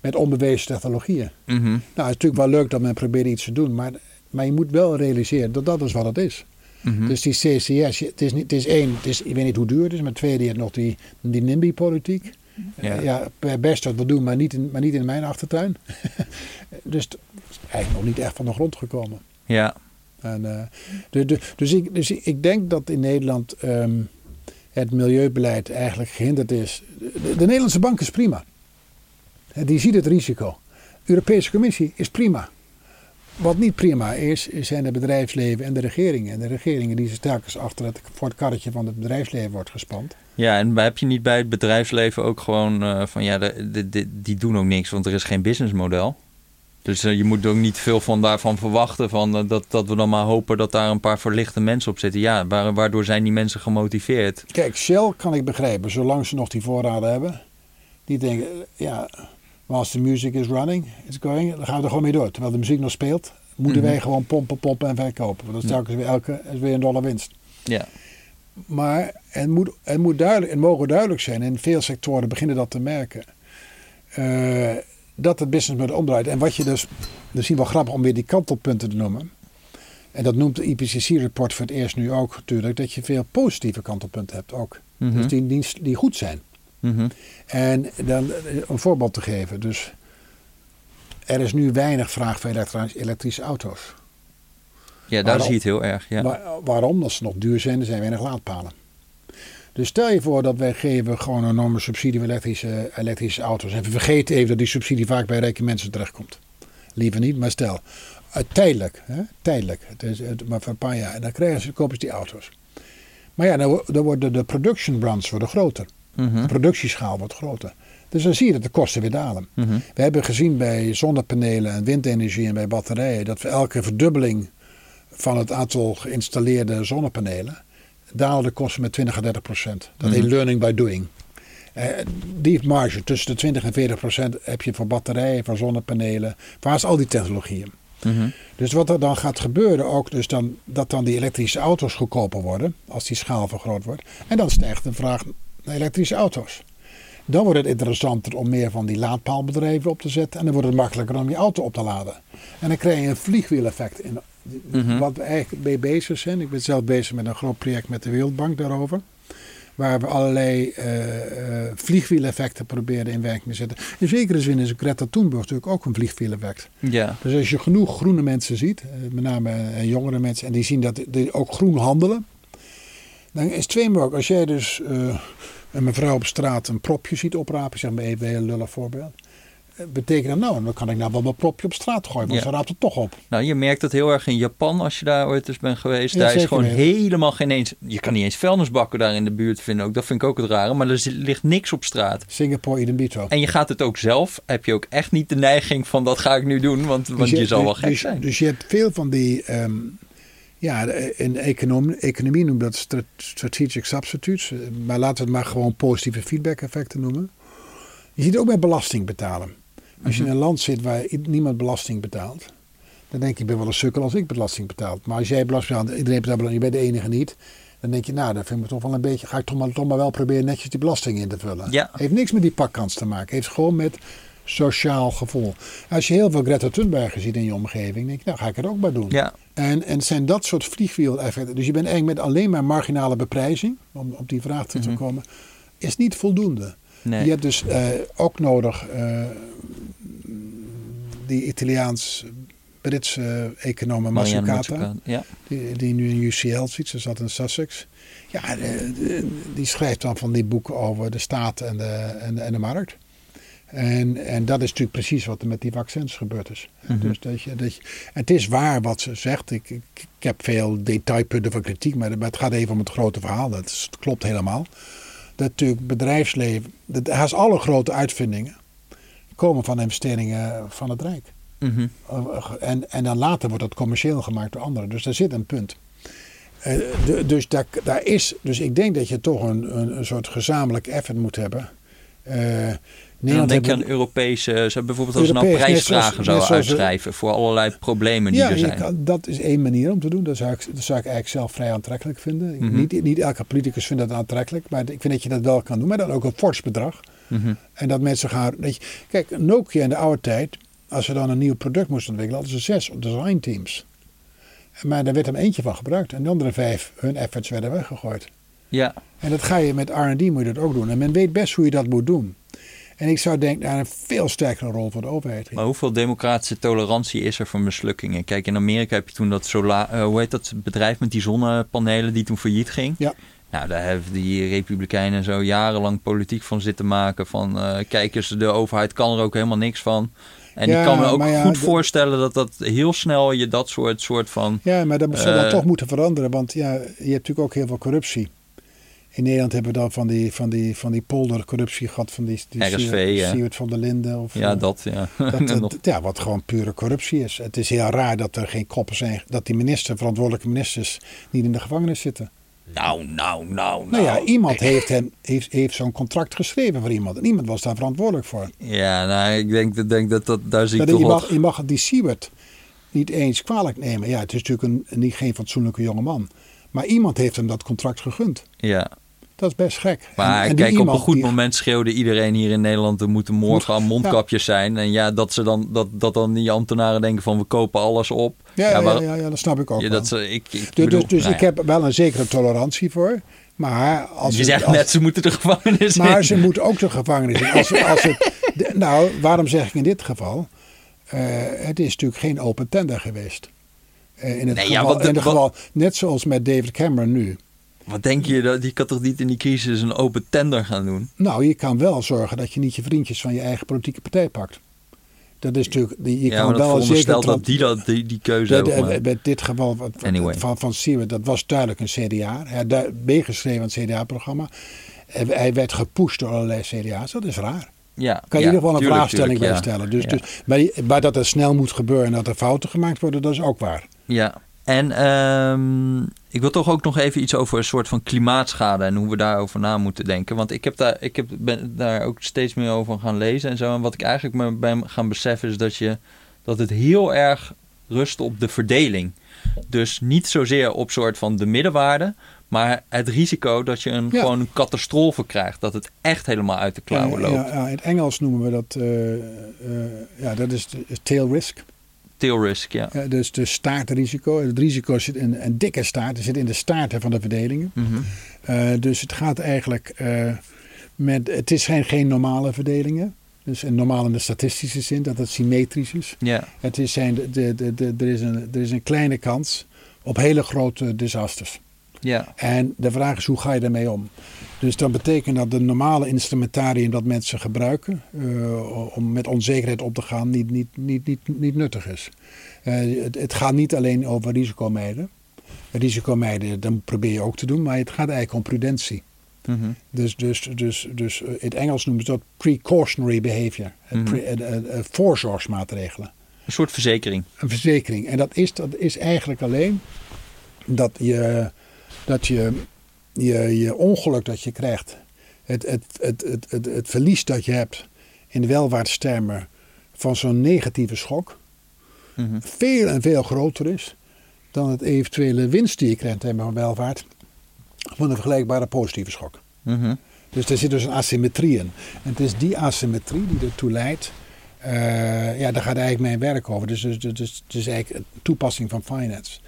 Met onbewezen technologieën. Mhm. Nou, het is natuurlijk wel leuk dat men probeert iets te doen, maar, maar je moet wel realiseren dat dat is wat het is. Mhm. Dus die CCS, het is, niet, het is één, het is, ik weet niet hoe duur het is, maar tweede, je hebt nog die, die NIMBY-politiek. Ja. Ja. best wat we doen, maar niet in, maar niet in mijn achtertuin. dus het is eigenlijk nog niet echt van de grond gekomen. ja. En, eh, de, de, dus, ik, dus ik- denk dat in Nederland ehm, het milieubeleid eigenlijk gehinderd is. De, de Nederlandse bank is prima. Die ziet het risico. De Europese Commissie is prima. Wat niet prima is, zijn het bedrijfsleven en de regeringen. En de regeringen die ze telkens achter het, voor het karretje van het bedrijfsleven wordt gespand. Ja, en heb je niet bij het bedrijfsleven ook gewoon eh, van ja, de, de, de- die doen ook niks, want er is geen businessmodel. Dus eh, je moet ook niet veel van daarvan verwachten van, eh, dat, dat we dan maar hopen dat daar een paar verlichte mensen op zitten. Ja, waar- waardoor zijn die mensen gemotiveerd? Kijk, Shell kan ik begrijpen, zolang ze nog die voorraden hebben. Die denken, ja, als de music is running, it's going, dan gaan we er gewoon mee door. Terwijl de muziek nog speelt, moeten Mhm. wij gewoon pompen, pompen en verkopen. Want dat is telkens weer elke is weer een dollar winst. Ja, Maar het moet, het moet duidelijk, het mogen duidelijk zijn, en veel sectoren beginnen dat te merken, eh, dat het business met omdraait. En wat je dus, misschien wel grappig om weer die kantelpunten te noemen. En dat noemt de IPCC-rapport voor het eerst nu ook natuurlijk, dat je veel positieve kantelpunten hebt ook. Mhm. Dus die, die, die goed zijn. Mhm. En dan eh, een voorbeeld te geven. Dus er is nu weinig vraag voor elektrische auto's. Ja daar zie je het heel erg. Ja. Waar- waarom? Als ze nog duur zijn, er zijn weinig laadpalen. Dus stel je voor dat wij geven gewoon een enorme subsidie voor elektrische, elektrische auto's. En we vergeten even dat die subsidie vaak bij rijke mensen terechtkomt. Liever niet, maar stel. Uh, tijdelijk, hè? tijdelijk. Het is, het, maar voor een paar jaar. En dan krijgen ze, kopen ze die auto's. Maar ja, dan, dan worden de production runs worden groter. Mhm. De productieschaal wordt groter. Dus dan zie je dat de kosten weer dalen. Mhm. We hebben gezien bij zonnepanelen en windenergie en bij batterijen dat we elke verdubbeling van het aantal geïnstalleerde zonnepanelen dalen de kosten met 20 à 30 procent. Dat heet Mhm. learning by doing. Eh, die marge tussen de 20 en 40 procent heb je voor batterijen, voor zonnepanelen, waar is al die technologieën. Mhm. Dus wat er dan gaat gebeuren, ook dus dan, dat dan die elektrische auto's goedkoper worden, als die schaal vergroot wordt. En dan stijgt de vraag naar elektrische auto's. Dan wordt het interessanter om meer van die laadpaalbedrijven op te zetten. En dan wordt het makkelijker om je auto op te laden. En dan krijg je een vliegwieleffect. In, Mhm. Wat we eigenlijk mee bezig zijn. Ik ben zelf bezig met een groot project met de Wereldbank daarover. Waar we allerlei eh, vliegwieleffecten proberen in werking te zetten. In zekere zin is Greta Thunberg natuurlijk ook een vliegwieleffect. Ja. Dus als je genoeg groene mensen ziet, eh, met name jongere mensen, en die zien dat die ook groen handelen, dan is het twee mogelijk. Als jij dus eh, een mevrouw op straat een propje ziet oprapen, zeg maar even een heel lullig voorbeeld, betekent dat nou, dan kan ik nou wel mijn propje op straat gooien, want Ja. ze raapt het toch op. Nou, je merkt het heel erg in Japan als je daar ooit eens bent geweest. Ja, daar is gewoon helemaal geen eens... Je kan niet eens vuilnisbakken daar in de buurt vinden. Ook, dat vind ik ook het rare. Maar er ligt niks op straat. Singapore idem. En je gaat het ook zelf. Heb je ook echt niet de neiging van dat ga ik nu doen. Want, want je, zal wel dus, gek dus, zijn. Dus je hebt veel van die, ehm, ja, in de economie, economie noemen dat stra- strategic substitutes. eh, Maar laten we het maar gewoon positieve feedback effecten noemen. Je ziet het ook bij belasting betalen. Als je in een land zit waar niemand belasting betaalt, dan denk je, ik ben wel een sukkel als ik belasting betaal. Maar als jij belasting betaalt, iedereen betaalt belasting, je bent de enige niet. Dan denk je, nou, dan vind ik toch wel een beetje, ga ik toch maar, toch maar wel proberen netjes die belasting in te vullen. Ja. Heeft niks met die pakkans te maken. Heeft gewoon met sociaal gevoel. Als je heel veel Greta Thunberg ziet in je omgeving, denk je, nou ga ik het ook maar doen. Ja, En, en zijn dat soort vliegwiel-effecten. Dus je bent eigenlijk met alleen maar marginale beprijzing, om op die vraag terug te komen, is niet voldoende. Nee. Je hebt dus eh, ook nodig eh, die Italiaans-Britse Mazzucato, Ja. die, die nu in UCL zit, ze zat in Sussex. Ja, eh, de- die schrijft dan van die boeken over de staat en de, en de, en de markt. En, en dat is natuurlijk precies wat er met die vaccins gebeurd is. Mhm. Dus dat je, dat je, het is waar wat ze zegt. Ik, ik, ik heb veel detailpunten van kritiek, maar het gaat even om het grote verhaal. Dat klopt helemaal. Dat natuurlijk bedrijfsleven, dat, haast alle grote uitvindingen komen van investeringen van het Rijk. Mhm. En, en dan later wordt dat commercieel gemaakt door anderen. Dus daar zit een punt. Eh, de- dus, daar, daar is, dus ik denk dat je toch een, een, een soort gezamenlijk effort moet hebben. Eh, Dan denk je aan Europese, bijvoorbeeld als ze nou prijsvragen zoals- zou net zoals- uitschrijven voor allerlei problemen die ja, er zijn. kan- dat is één manier om te doen. Dat zou ik, dat zou ik eigenlijk zelf vrij aantrekkelijk vinden. Mhm. niet, niet elke politicus vindt dat aantrekkelijk, maar ik vind dat je dat wel kan doen. Maar dan ook een fors bedrag. Mhm. En dat mensen gaan. Dat je, kijk, Nokia in de oude tijd, als ze dan een nieuw product moesten ontwikkelen, hadden ze zes design teams. Maar daar werd er eentje van gebruikt. En de andere vijf, hun efforts werden weggegooid. Ja, En dat ga je met RD moet je dat ook doen. En men weet best hoe je dat moet doen. En ik zou denken naar een veel sterkere rol voor de overheid. maar hoeveel democratische tolerantie is er voor mislukkingen? Kijk, in Amerika heb je toen dat sola, eh, hoe heet dat bedrijf met die zonnepanelen die toen failliet ging. Ja. Nou, daar hebben die republikeinen zo jarenlang politiek van zitten maken. Van eh, kijk eens, de overheid kan er ook helemaal niks van. En Ja, ik kan me ook ja, goed de- voorstellen dat dat heel snel je dat soort, soort van... Ja, maar dat zou dan Eh, toch moeten veranderen. Want ja, je hebt natuurlijk ook heel veel corruptie. In Nederland hebben we dan van die, van die, van die poldercorruptie gehad. Van die, die RSV, Siewert- ja. Siewert van der Linden. Of, Ja, eh, dat, ja. Dat, ja, wat gewoon pure corruptie is. Het is heel raar dat er geen koppen zijn. Dat die minister, verantwoordelijke ministers, niet in de gevangenis zitten. nou, nou, nou, Nou ja, nou. iemand heeft, hem, heeft, heeft zo'n contract geschreven voor iemand. En iemand was daar verantwoordelijk voor. Ja, nou, ik denk, denk dat, dat daar zie ik Dat toch je, wat... mag, je mag die Siewert niet eens kwalijk nemen. Ja, het is natuurlijk een, niet, geen fatsoenlijke jongeman. Maar iemand heeft hem dat contract gegund. Ja, Dat is best gek. maar En- en die kijk, op een goed die- moment schreeuwde iedereen hier in Nederland... er moeten morgen al mondkapjes zijn. En ja, dat, ze dan, dat, dat dan die ambtenaren denken van... we kopen alles op. Ja, ja, maar- ja, ja, dat snap ik ook dat ze, ik, ik dus bedoel, dus, dus nou ik heb wel een zekere tolerantie voor. Maar als Je het- zegt als- net, ze moeten de gevangenis Maar in. ze moeten ook de gevangenis in. Als, als het, nou, waarom zeg ik in dit geval? Eh, het is natuurlijk geen open tender geweest. Eh, in het, Nee, ja, geval, wat de- in het geval, net zoals met David Cameron nu. Wat denk je, dat die kan toch niet in die crisis een open tender gaan doen? Nou, je kan wel zorgen dat je niet je vriendjes van je eigen politieke partij pakt. Dat is natuurlijk, je ja, kan wel zeker... dat die, dat, die, die keuze maakt. bij dit geval van, Anyway. van, van Siewert, dat was duidelijk een CDA. Hij meegeschreven aan het CDA-programma. Hij werd gepusht door allerlei CDA's. Dat is raar. Ja, Kan je ja, in ieder geval een tuurlijk, vraagstelling bij tuurlijk, ja. stellen. Dus, dus, maar, maar dat het snel moet gebeuren en dat er fouten gemaakt worden, dat is ook waar. Ja, en ehm, ik wil toch ook nog even iets over een soort van klimaatschade en hoe we daarover na moeten denken. Want ik heb daar, ik heb, ben daar ook steeds meer over gaan lezen en zo. En wat ik eigenlijk me ben gaan beseffen is dat, je, dat het heel erg rust op de verdeling. Dus niet zozeer op soort van de middenwaarde, maar het risico dat je een, Ja. gewoon een catastrofe krijgt. Dat het echt helemaal uit de klauwen loopt. ja, ja, in het Engels noemen we dat, eh, eh, ja, dat is tail risk. Tail risk, ja. Ja, dus de staartrisico. Het risico zit in een dikke staart. Het zit in de staarten van de verdelingen. Mhm. Eh, dus het gaat eigenlijk eh, met. Het is geen, normale verdelingen. Dus een normaal in de statistische zin, dat het symmetrisch is. Ja, Het is zijn, de, de, de, de- er, is een, er is een kleine kans op hele grote disasters. Ja. En de vraag is, hoe ga je daarmee om? Dus dat betekent dat de normale instrumentarium dat mensen gebruiken eh, om met onzekerheid op te gaan, niet, niet, niet, niet, niet nuttig is. Eh, het, het gaat niet alleen over risicomijden. Risicomijden, dat probeer je ook te doen, maar het gaat eigenlijk om prudentie. Mhm. Dus, dus, dus, dus eh, in het Engels noemen ze dat precautionary behavior. Mhm. Pre- voorzorgsmaatregelen. Een soort verzekering. Een verzekering. En dat is, dat is eigenlijk alleen dat je, dat je, je, je ongeluk dat je krijgt, het, het, het, het, het, het verlies dat je hebt in de welvaartstermen van zo'n negatieve schok, Mhm. veel en veel groter is dan het eventuele winst die je krijgt in van welvaart van een vergelijkbare positieve schok. Mhm. Dus er zit dus een asymmetrie in. En het is die asymmetrie die ertoe leidt. eh, ja, daar gaat eigenlijk mijn werk over. Dus, dus, dus, dus het is eigenlijk een toepassing van finance.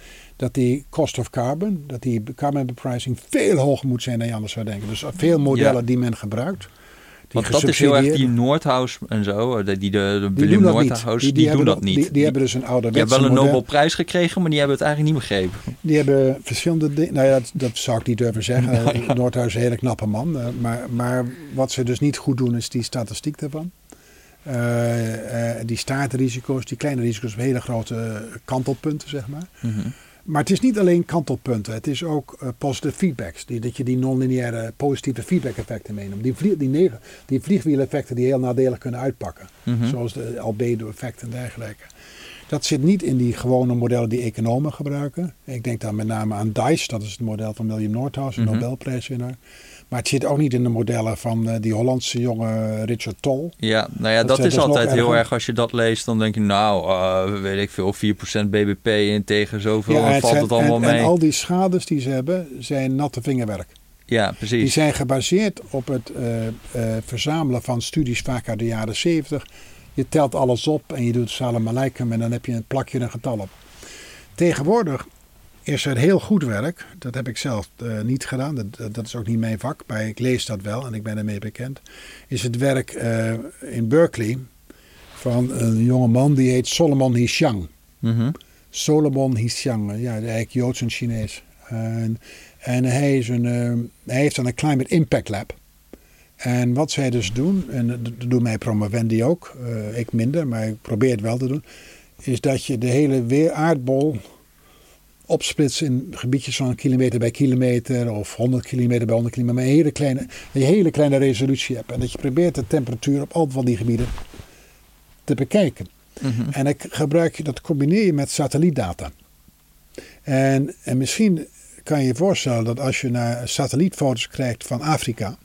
Dat die cost of carbon, dat die carbon bepricing veel hoger moet zijn dan je anders zou denken. Dus veel modellen Ja. die men gebruikt. Die Want dat is heel erg die Noordhouse en zo, eh, die, de, de die Willem niet. die, hebben doen dat niet. Die, die hebben dus een Je ouderwetse hebt wel een. Nobelprijs gekregen, maar die hebben het eigenlijk niet begrepen. Die hebben verschillende dingen. Nou ja, dat, dat zou ik niet durven zeggen. Nou ja. Noordhuis is een hele knappe man. eh, Maar, maar wat ze dus niet goed doen, is die statistiek daarvan. Eh, die staartrisico's, die kleine risico's, hele grote kantelpunten, zeg maar. Mhm. Maar het is niet alleen kantelpunten, het is ook eh, positive feedbacks. Die, dat je die non-lineaire positieve feedback effecten meeneemt. Die, vlie, die, die vliegwieleffecten die heel nadelig kunnen uitpakken. Mhm. Zoals de albedo-effect en dergelijke. Dat zit niet in die gewone modellen die economen gebruiken. Ik denk dan met name aan DICE, dat is het model van William Nordhaus, een Mhm. Nobelprijswinnaar. Maar het zit ook niet in de modellen van eh, die Hollandse jonge Richard Toll. Ja, nou ja, Dat dat, is- dat altijd heel erg. Als je dat leest, dan denk je, nou, eh, weet ik veel, 4% BBP in tegen zoveel, dan het valt zijn- het allemaal en, mee. en al die schades die ze hebben, zijn natte vingerwerk. Ja, Die precies. zijn gebaseerd op het eh, eh, verzamelen van studies vaak uit de jaren 70. Je telt alles op en je doet Aleikum en dan heb je een plakje een getal op. Tegenwoordig is er heel goed werk. Dat heb ik zelf eh, niet gedaan. Dat, dat- is ook niet mijn vak. Maar ik lees dat wel en ik ben ermee bekend. Is het werk eh, in Berkeley van een jonge man die heet Solomon Hishang. Mhm. Solomon Hishang, ja, eigenlijk Joods en Chinees. En, en hij, is een, eh, hij heeft dan een Climate Impact Lab. En wat zij dus doen, en dat doen mij promovendi ook, eh, ik minder, maar ik probeer het wel te doen, is dat je de hele weer aardbol opsplitst in gebiedjes van kilometer bij kilometer of 100 kilometer bij 100 kilometer, maar een hele kleine, een hele kleine resolutie hebt. En dat je probeert de temperatuur op al van die gebieden te bekijken. Mhm. En dan gebruik je, dat combineer je met satellietdata. En, en misschien kan je je voorstellen dat als je naar satellietfoto's krijgt van Afrika,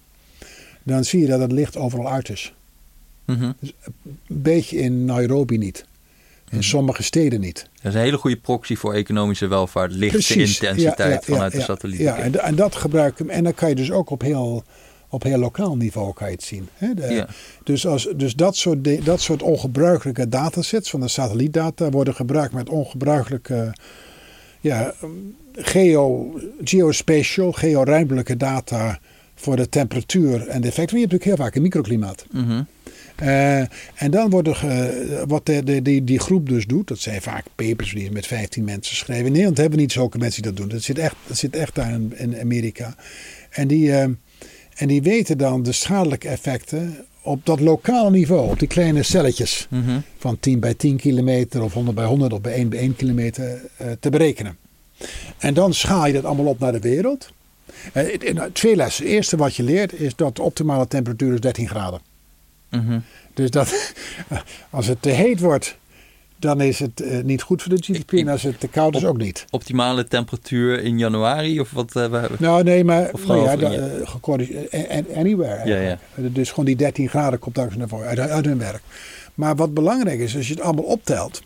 dan zie je dat het licht overal uit is. Mhm. Een beetje in Nairobi niet. In sommige steden niet. Dat is een hele goede proxy voor economische welvaart. Lichte Precies. intensiteit Ja, ja, vanuit de satelliet. Ja, en, en dat gebruik ik. En dan kan je dus ook op heel, op heel lokaal niveau kan je het zien. Hè? De-. Dus, als, dus dat, soort de- dat soort ongebruikelijke datasets van de satellietdata worden gebruikt met ongebruikelijke ja, geo, geospatial, georuimtelijke data voor de temperatuur en de effecten. Want je hebt natuurlijk heel vaak een microklimaat. Mhm. Uh, en dan wordt er, uh, wat de, de, die, die groep dus doet, dat zijn vaak papers die met 15 mensen schrijven. In Nederland hebben we niet zulke mensen die dat doen. Dat zit echt, dat zit echt daar in, in Amerika. En die, uh, en die weten dan de schadelijke effecten op dat lokale niveau, op die kleine celletjes Mm -hmm. van 10 bij 10 kilometer of 100 bij 100 of bij 1 bij 1 kilometer te berekenen. En dan schaal je dat allemaal op naar de wereld. Twee lessen. Het eerste wat je leert is dat de optimale temperatuur is 13 graden. Mm -hmm. Dus dat, als het te heet wordt, dan is het uh, niet goed voor de GDP. En als het te koud is, ook niet. Optimale temperatuur in januari of wat? Uh, nou, nee, maar nou ja, da, uh, anywhere. Ja, ja. Dus gewoon die 13 graden komt daar naar voren uit, uit hun werk. Maar wat belangrijk is, als je het allemaal optelt.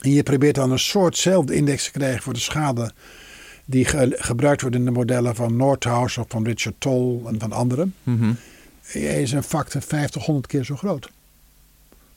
En je probeert dan een soortzelfde index te krijgen voor de schade die ge gebruikt wordt in de modellen van Nordhaus of van Richard Toll en van anderen. Mm -hmm. Is een factor 50, 100 keer zo groot. Nou,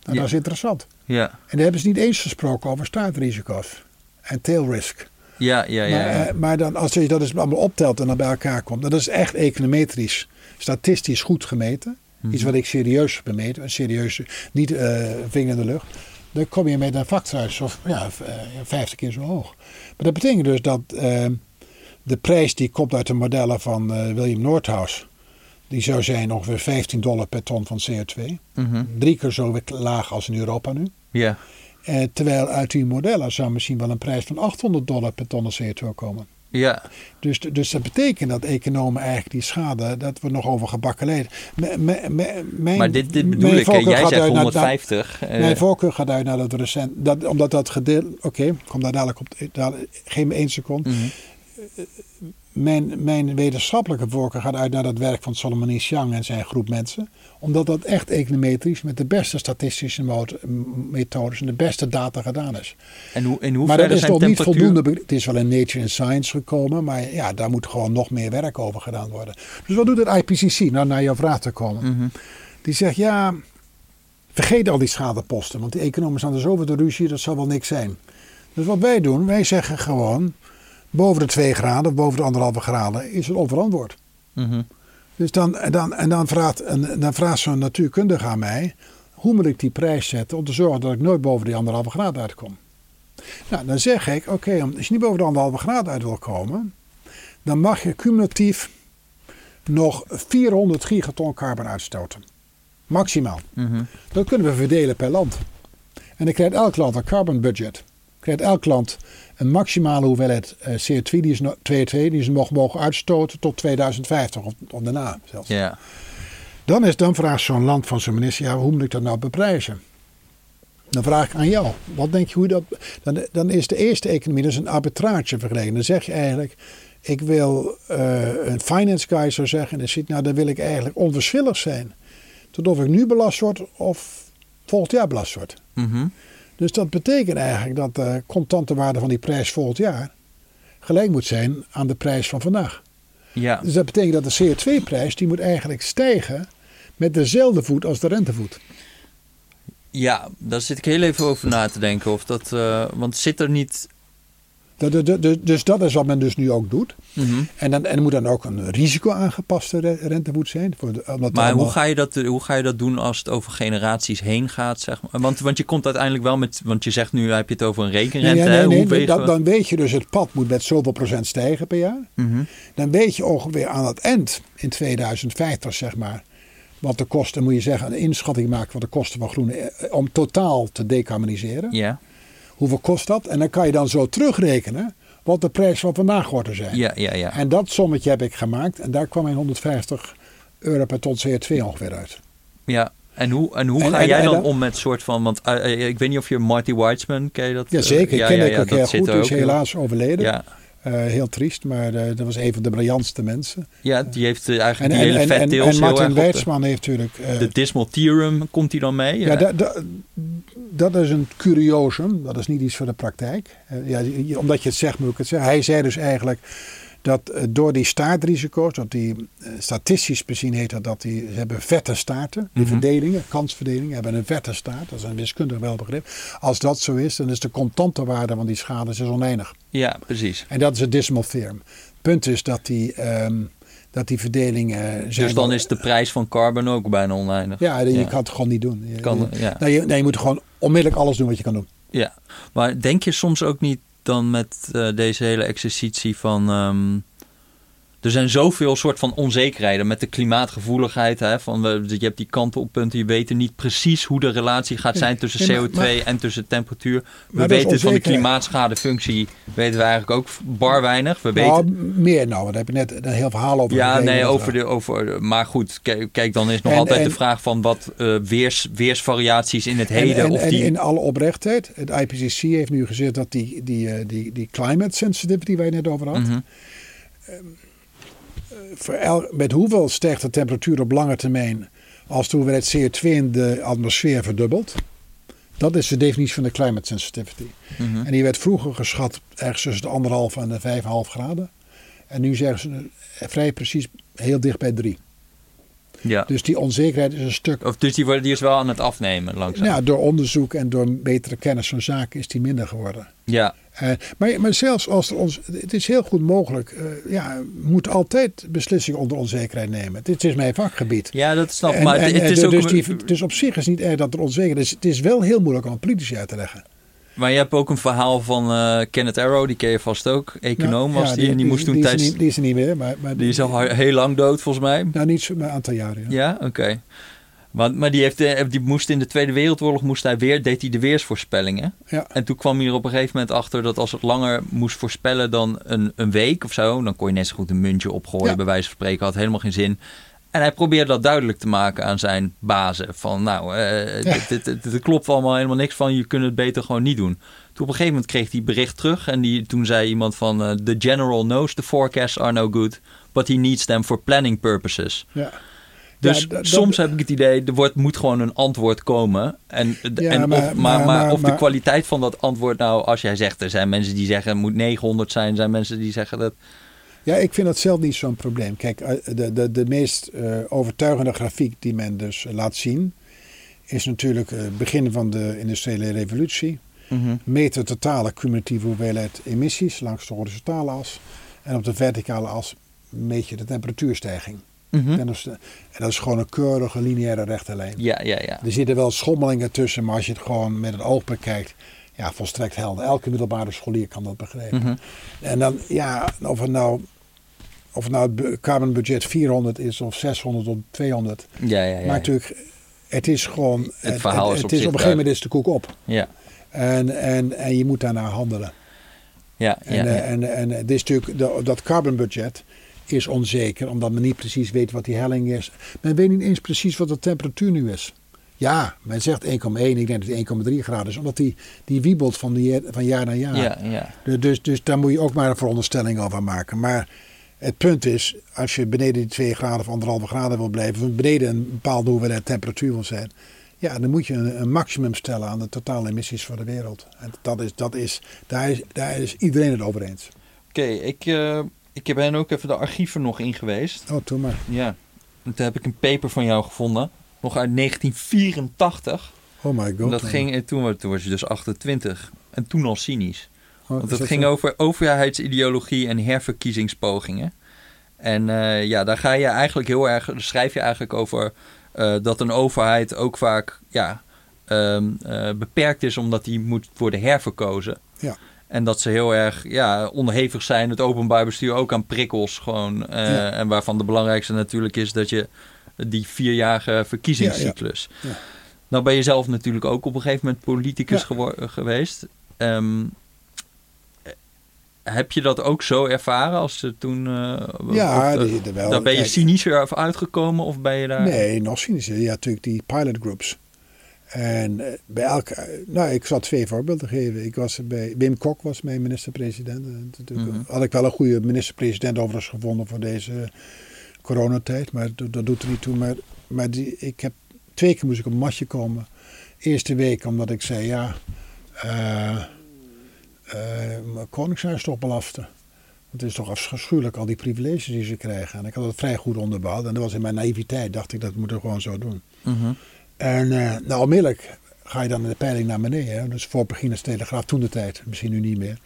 Ja. Dat is interessant. Ja, En dan hebben ze niet eens gesproken over staartrisico's en tail risk. ja, ja, ja. maar, eh, maar dan, als je dat eens allemaal optelt en dan bij elkaar komt, dan is echt econometrisch, statistisch goed gemeten. Mhm. Iets wat ik serieus heb gemeten, een serieuze, niet eh vinger in de lucht. Dan kom je met een factor uit, of ja, v- eh, 50 keer zo hoog. Maar dat betekent dus dat de prijs die komt uit de modellen van eh, William Nordhaus, die zou zijn ongeveer 15 dollar per ton van CO2. Mhm. Drie keer zo laag als in Europa nu. ja. Eh, terwijl uit die modellen zou misschien wel een prijs van 800 dollar per ton CO2 komen. ja. Dus, dus dat betekent dat economen eigenlijk die schade, dat we nog over gebakken mijn- Maar dit, dit bedoel ik, jij zegt uit naar- 150. eh, Mijn voorkeur gaat uit naar dat recent, dat, omdat dat gedeelte, oké, ik kom daar dadelijk op, dadelijk, me één seconde. mhm. Mijn, mijn wetenschappelijke voorkeur gaat uit naar dat werk van Solomon Ishiang en zijn groep mensen. Omdat dat echt econometrisch met de beste statistische methodes en de beste data gedaan is. En, hoe, in Maar hoeverre dat is nog niet voldoende. Het is wel in Nature and Science gekomen, maar ja, daar moet gewoon nog meer werk over gedaan worden. Dus wat doet het IPCC? Nou, naar jouw vraag te komen. Mhm. Die zegt, ja, vergeet al die schadeposten, want die economen staan er zo over de ruzie, dat zal wel niks zijn. Dus wat wij doen, wij zeggen gewoon, boven de 2 graden, boven de anderhalve graden, is het onverantwoord. Mhm. Dus dan, en dan, en dan vraagt, en dan vraagt zo'n natuurkundige aan mij, hoe moet ik die prijs zetten om te zorgen dat ik nooit boven die anderhalve graad uitkom? Nou, dan zeg ik, oké, als je niet boven de anderhalve graad uit wil komen, dan mag je cumulatief nog 400 gigaton carbon uitstoten. Maximaal. Mhm. Dat kunnen we verdelen per land. En dan krijgt elk land een carbon budget. Krijgt elk land een maximale hoeveelheid eh, CO2 die ze, no- 2 die ze mogen uitstoten tot 2050 of, of daarna zelfs. Ja. Dan, is, dan vraagt zo'n land van zijn minister, ja, hoe moet ik dat nou beprijzen? Dan vraag ik aan jou, wat denk je hoe dat... Dan, dan is de eerste economie, dat is een arbitrage vergeleken. Dan zeg je eigenlijk, ik wil eh, een finance guy zou zeggen, en dan zit, nou dan wil ik eigenlijk onverschillig zijn. Tot of ik nu belast word of volgend jaar belast word. Mhm. Dus dat betekent eigenlijk dat de contante waarde van die prijs volgend jaar gelijk moet zijn aan de prijs van vandaag. Ja. Dus dat betekent dat de CO2-prijs die moet eigenlijk stijgen met dezelfde voet als de rentevoet. ja, daar zit ik heel even over na te denken. Of dat, eh, want zit er niet... Dus dat is wat men dus nu ook doet. Mhm. En, dan, en er moet dan ook een risico-aangepaste re- rentevoet zijn. Omdat Maar allemaal- hoe ga, je dat, hoe ga je dat doen als het over generaties heen gaat? Zeg maar? want, want je komt uiteindelijk wel met... Want je zegt nu, heb je het over een rekenrente. nee, hè? nee, nee, Hoe dat- dan weet je dus het pad moet met zoveel procent stijgen per jaar. Mhm. Dan weet je ongeveer aan het eind in 2050 zeg maar. Wat de kosten, moet je zeggen, een inschatting maken van de kosten van groene eh, om totaal te decarboniseren. Ja, Hoeveel kost dat? En dan kan je dan zo terugrekenen wat de prijs van vandaag wordt te zijn. ja, ja. ja. En dat sommetje heb ik gemaakt en daar kwam mijn 150 euro per ton CO2 ongeveer uit. ja. En hoe, en hoe En- ga en- jij dan dan- om met soort van... Want eh, eh, ik weet niet of je Marty Weitzman, ken je dat? Jazeker, Eh, ik ken ik ook dat heel goed. Die is helaas overleden. Ja, Eh, heel triest, maar eh, dat was een van de briljantste mensen. ja, die heeft eh, En, eigenlijk en, die hele vet en, en Martin Weitzman heeft natuurlijk... eh, de Dismal Theorem, komt hij dan mee? ja, dat, is een curiosum. Dat is niet iets voor de praktijk. Eh, ja, omdat je het zegt, moet ik het zeggen. Hij zei dus eigenlijk dat eh, door die staartrisico's, dat die eh, statistisch bezien heet dat, dat die ze hebben vette staarten, die Mhm. verdelingen, kansverdelingen, hebben een vette staart. Dat is een wiskundig welbegrip. Als dat zo is, dan is de contante waarde van die schade is oneindig. Ja, precies. En dat is het dismal theorem. Het punt is dat die, ehm, dat die verdelingen zijn. Dus dan wel- is de prijs van carbon ook bijna oneindig. Ja, je Ja. kan het gewoon niet doen. Je, Kan, je- ja. nee, je, nee, je moet gewoon onmiddellijk alles doen wat je kan doen. Ja, maar denk je soms ook niet dan met eh, deze hele exercitie van... ehm, er zijn zoveel soort van onzekerheden met de klimaatgevoeligheid. Hè, van je hebt die kantelpunten, je weet niet precies hoe de relatie gaat zijn tussen nee, maar- CO2 maar- en tussen temperatuur. We weten van de klimaatschadefunctie weten we eigenlijk ook bar weinig. We weten, Nou, meer nou, daar heb je net een heel verhaal over. ja, nee, over er- de, over Maar goed, kijk, kijk, dan is nog En- altijd en- de vraag van wat eh, weers, weersvariaties in het En, heden. en, of en die, in alle oprechtheid, het IPCC heeft nu gezegd dat die, die, eh, die, die climate sensitivity waar je net over had, Mhm. el- met hoeveel stijgt de temperatuur op lange termijn als de hoeveelheid CO2 in de atmosfeer verdubbelt? Dat is de definitie van de climate sensitivity. Mhm. En die werd vroeger geschat ergens tussen de anderhalf en de 5,5 graden. En nu zeggen ze vrij precies heel dicht bij 3. Ja. Dus die onzekerheid is een stuk. Of, dus die, worden, die is wel aan het afnemen langzaam. Ja, door onderzoek en door betere kennis van zaken is die minder geworden. ja. Eh, maar, maar zelfs als er ons. Het is heel goed mogelijk. eh ja, we moeten altijd beslissingen onder onzekerheid nemen. Dit is mijn vakgebied. Ja, dat snap ik. Maar en- het, is de- ook... dus, die, dus op zich is niet erg dat er onzekerheid is. Het is wel heel moeilijk om politici uit te leggen. Maar je hebt ook een verhaal van eh, Kenneth Arrow, die ken je vast ook. Econoom was ja, die, en die moest toen die tijdens... Is niet, die is er niet meer, maar, maar Die is al heel lang dood, volgens mij. Nou, niet zo, maar een aantal jaren. Ja. Ja, oké. Maar, maar die, heeft, eh, die moest in de Tweede Wereldoorlog moest hij weer, deed hij de weersvoorspellingen. Ja. En toen kwam hij er op een gegeven moment achter dat als het langer moest voorspellen dan een, een week of zo, dan kon je net zo goed een muntje opgooien, bij wijze van spreken, had helemaal geen zin. En hij probeerde dat duidelijk te maken aan zijn bazen. Van nou, Ja. dit, dit, dit- dit klopt allemaal helemaal niks van, je kunt het beter gewoon niet doen. Toen op een gegeven moment kreeg hij bericht terug en die, toen zei iemand van, eh, the general knows the forecasts are no good, but he needs them for planning purposes. Ja. Dus Ja, dat- soms dat- heb ik het idee, er wordt, moet gewoon een antwoord komen. En, Ja, en maar- of, maar, maar- maar maar- of de kwaliteit van dat antwoord nou, als jij zegt, er zijn mensen die zeggen het moet 900 zijn, er zijn mensen die zeggen dat. Ja, ik vind dat zelf niet zo'n probleem. Kijk, eh, de, de, de meest eh, overtuigende grafiek die men dus eh, laat zien, is natuurlijk het begin van de industriële revolutie. Meet de totale cumulatieve hoeveelheid emissies langs de horizontale as. En op de verticale as meet je de temperatuurstijging. Mhm. En, dat is, en dat is gewoon een keurige lineaire rechte lijn. Ja, ja, ja. Er zitten wel schommelingen tussen, maar als je het gewoon met het oog bekijkt, ja, volstrekt helder. Elke middelbare scholier kan dat begrijpen. Mhm. En dan, ja, of het nou, of het nou het bu- carbon budget 400 is of 600 of 200. Ja, ja, ja. Maar natuurlijk, het is gewoon, het, verhaal het, is op het is op een gegeven moment is de koek op. Ja, En, en, en je moet daarnaar handelen. ja, En, ja, eh, ja. en, en het is natuurlijk, de- dat carbon budget is onzeker, omdat men niet precies weet wat die helling is. Men weet niet eens precies wat de temperatuur nu is. Ja, men zegt 1,1, ik denk dat het 1,3 graden is, omdat die, die wiebelt van, die, van jaar naar jaar. ja, ja. De- Dus, dus daar moet je ook maar een veronderstelling over maken. Maar het punt is, als je beneden die 2 graden of anderhalve graden wil blijven, of beneden een bepaalde hoeveelheid temperatuur wil zijn, ja, dan moet je een, een maximum stellen aan de totale emissies voor de wereld. En dat is, dat is, daar, is, daar is iedereen het over eens. Oké, ik, eh, ik ben ook even de archieven nog in geweest. Oh, doe maar. Ja. En toen heb ik een paper van jou gevonden. Nog uit 1984. Oh my god. dat ging, en toen, wa- toen was je dus 28. En toen al cynisch. Oh, Want het ging zo? over overheidsideologie en herverkiezingspogingen. En eh, ja, daar ga je eigenlijk heel erg, schrijf je eigenlijk over eh, dat een overheid ook vaak ja, ehm, eh, beperkt is omdat die moet worden herverkozen. Ja. En dat ze heel erg ja, onderhevig zijn, het openbaar bestuur ook aan prikkels gewoon. Ja. En waarvan de belangrijkste natuurlijk is dat je die vierjarige verkiezingscyclus. Ja, ja. Nou ben je zelf natuurlijk ook op een gegeven moment politicus geweest. Ehm, heb je dat ook zo ervaren als ze toen... eh, Ja, of, die zitten wel. daar ben je cynischer uitgekomen of ben je daar... Nee, nog cynischer. Had natuurlijk die pilot groups. En eh, bij elke, nou, ik zal twee voorbeelden geven. Ik was bij Wim Kok was mijn minister-president. En natuurlijk Mhm. Had ik wel een goede minister-president overigens gevonden voor deze coronatijd, maar dat, dat doet er niet toe. Maar, maar die, ik heb twee keer moest ik op een matje komen. Eerste week omdat ik zei ja, eh eh Koningshuis is toch belafte. Het is toch afschuwelijk al die privileges die ze krijgen. En ik had het vrij goed onderbouwd. En dat was in mijn naïviteit, dacht ik dat moeten we gewoon zo doen. Mhm. En eh, nou, onmiddellijk ga je dan in de peiling naar beneden. Hè? Dus voor Begina's Telegraaf toen de tijd, misschien nu niet meer.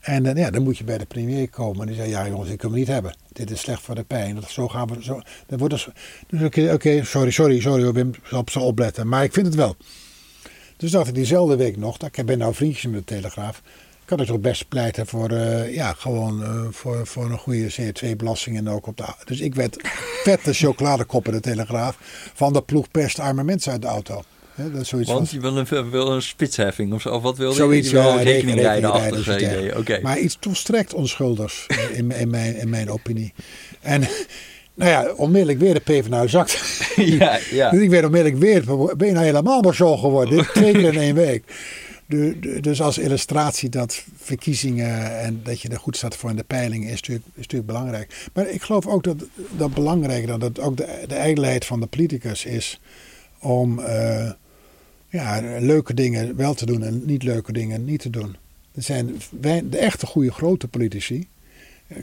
En dan, ja, dan moet je bij de premier komen. En die zei, ja jongens, ik kan het niet hebben. Dit is slecht voor de pijn. Dat, zo gaan we... Zo, dan wordt dus dus oké, sorry, sorry, sorry Wim, op zo opletten. Maar ik vind het wel. Dus dacht ik diezelfde week nog, dat ik ben nou vriendjes met de Telegraaf. Kan ik toch best pleiten voor, uh, ja, gewoon uh, voor, voor een goede CO2-belasting en ook op de... Dus ik werd vette chocoladekop in de Telegraaf van de ploeg arme mensen uit de auto. Dat is zoiets Want je wil een, wil een spitsheffing of zo, of wat wil je? Zoiets, je wil ja, rekening rijden achter idee. Okay. Maar iets volstrekt onschuldigs in, in, mijn, in mijn opinie. En nou ja, onmiddellijk weer de PvdA zakt. ja, ja. Dus ik werd onmiddellijk weer, ben je nou helemaal maar zo geworden? Twee keer in één week. Dus als illustratie dat verkiezingen en dat je er goed staat voor in de peiling is natuurlijk, is natuurlijk belangrijk. Maar ik geloof ook dat dat belangrijker, dat ook de, de ijdelheid van de politicus is om uh, ja, leuke dingen wel te doen en niet leuke dingen niet te doen. Er zijn de echte goede grote politici.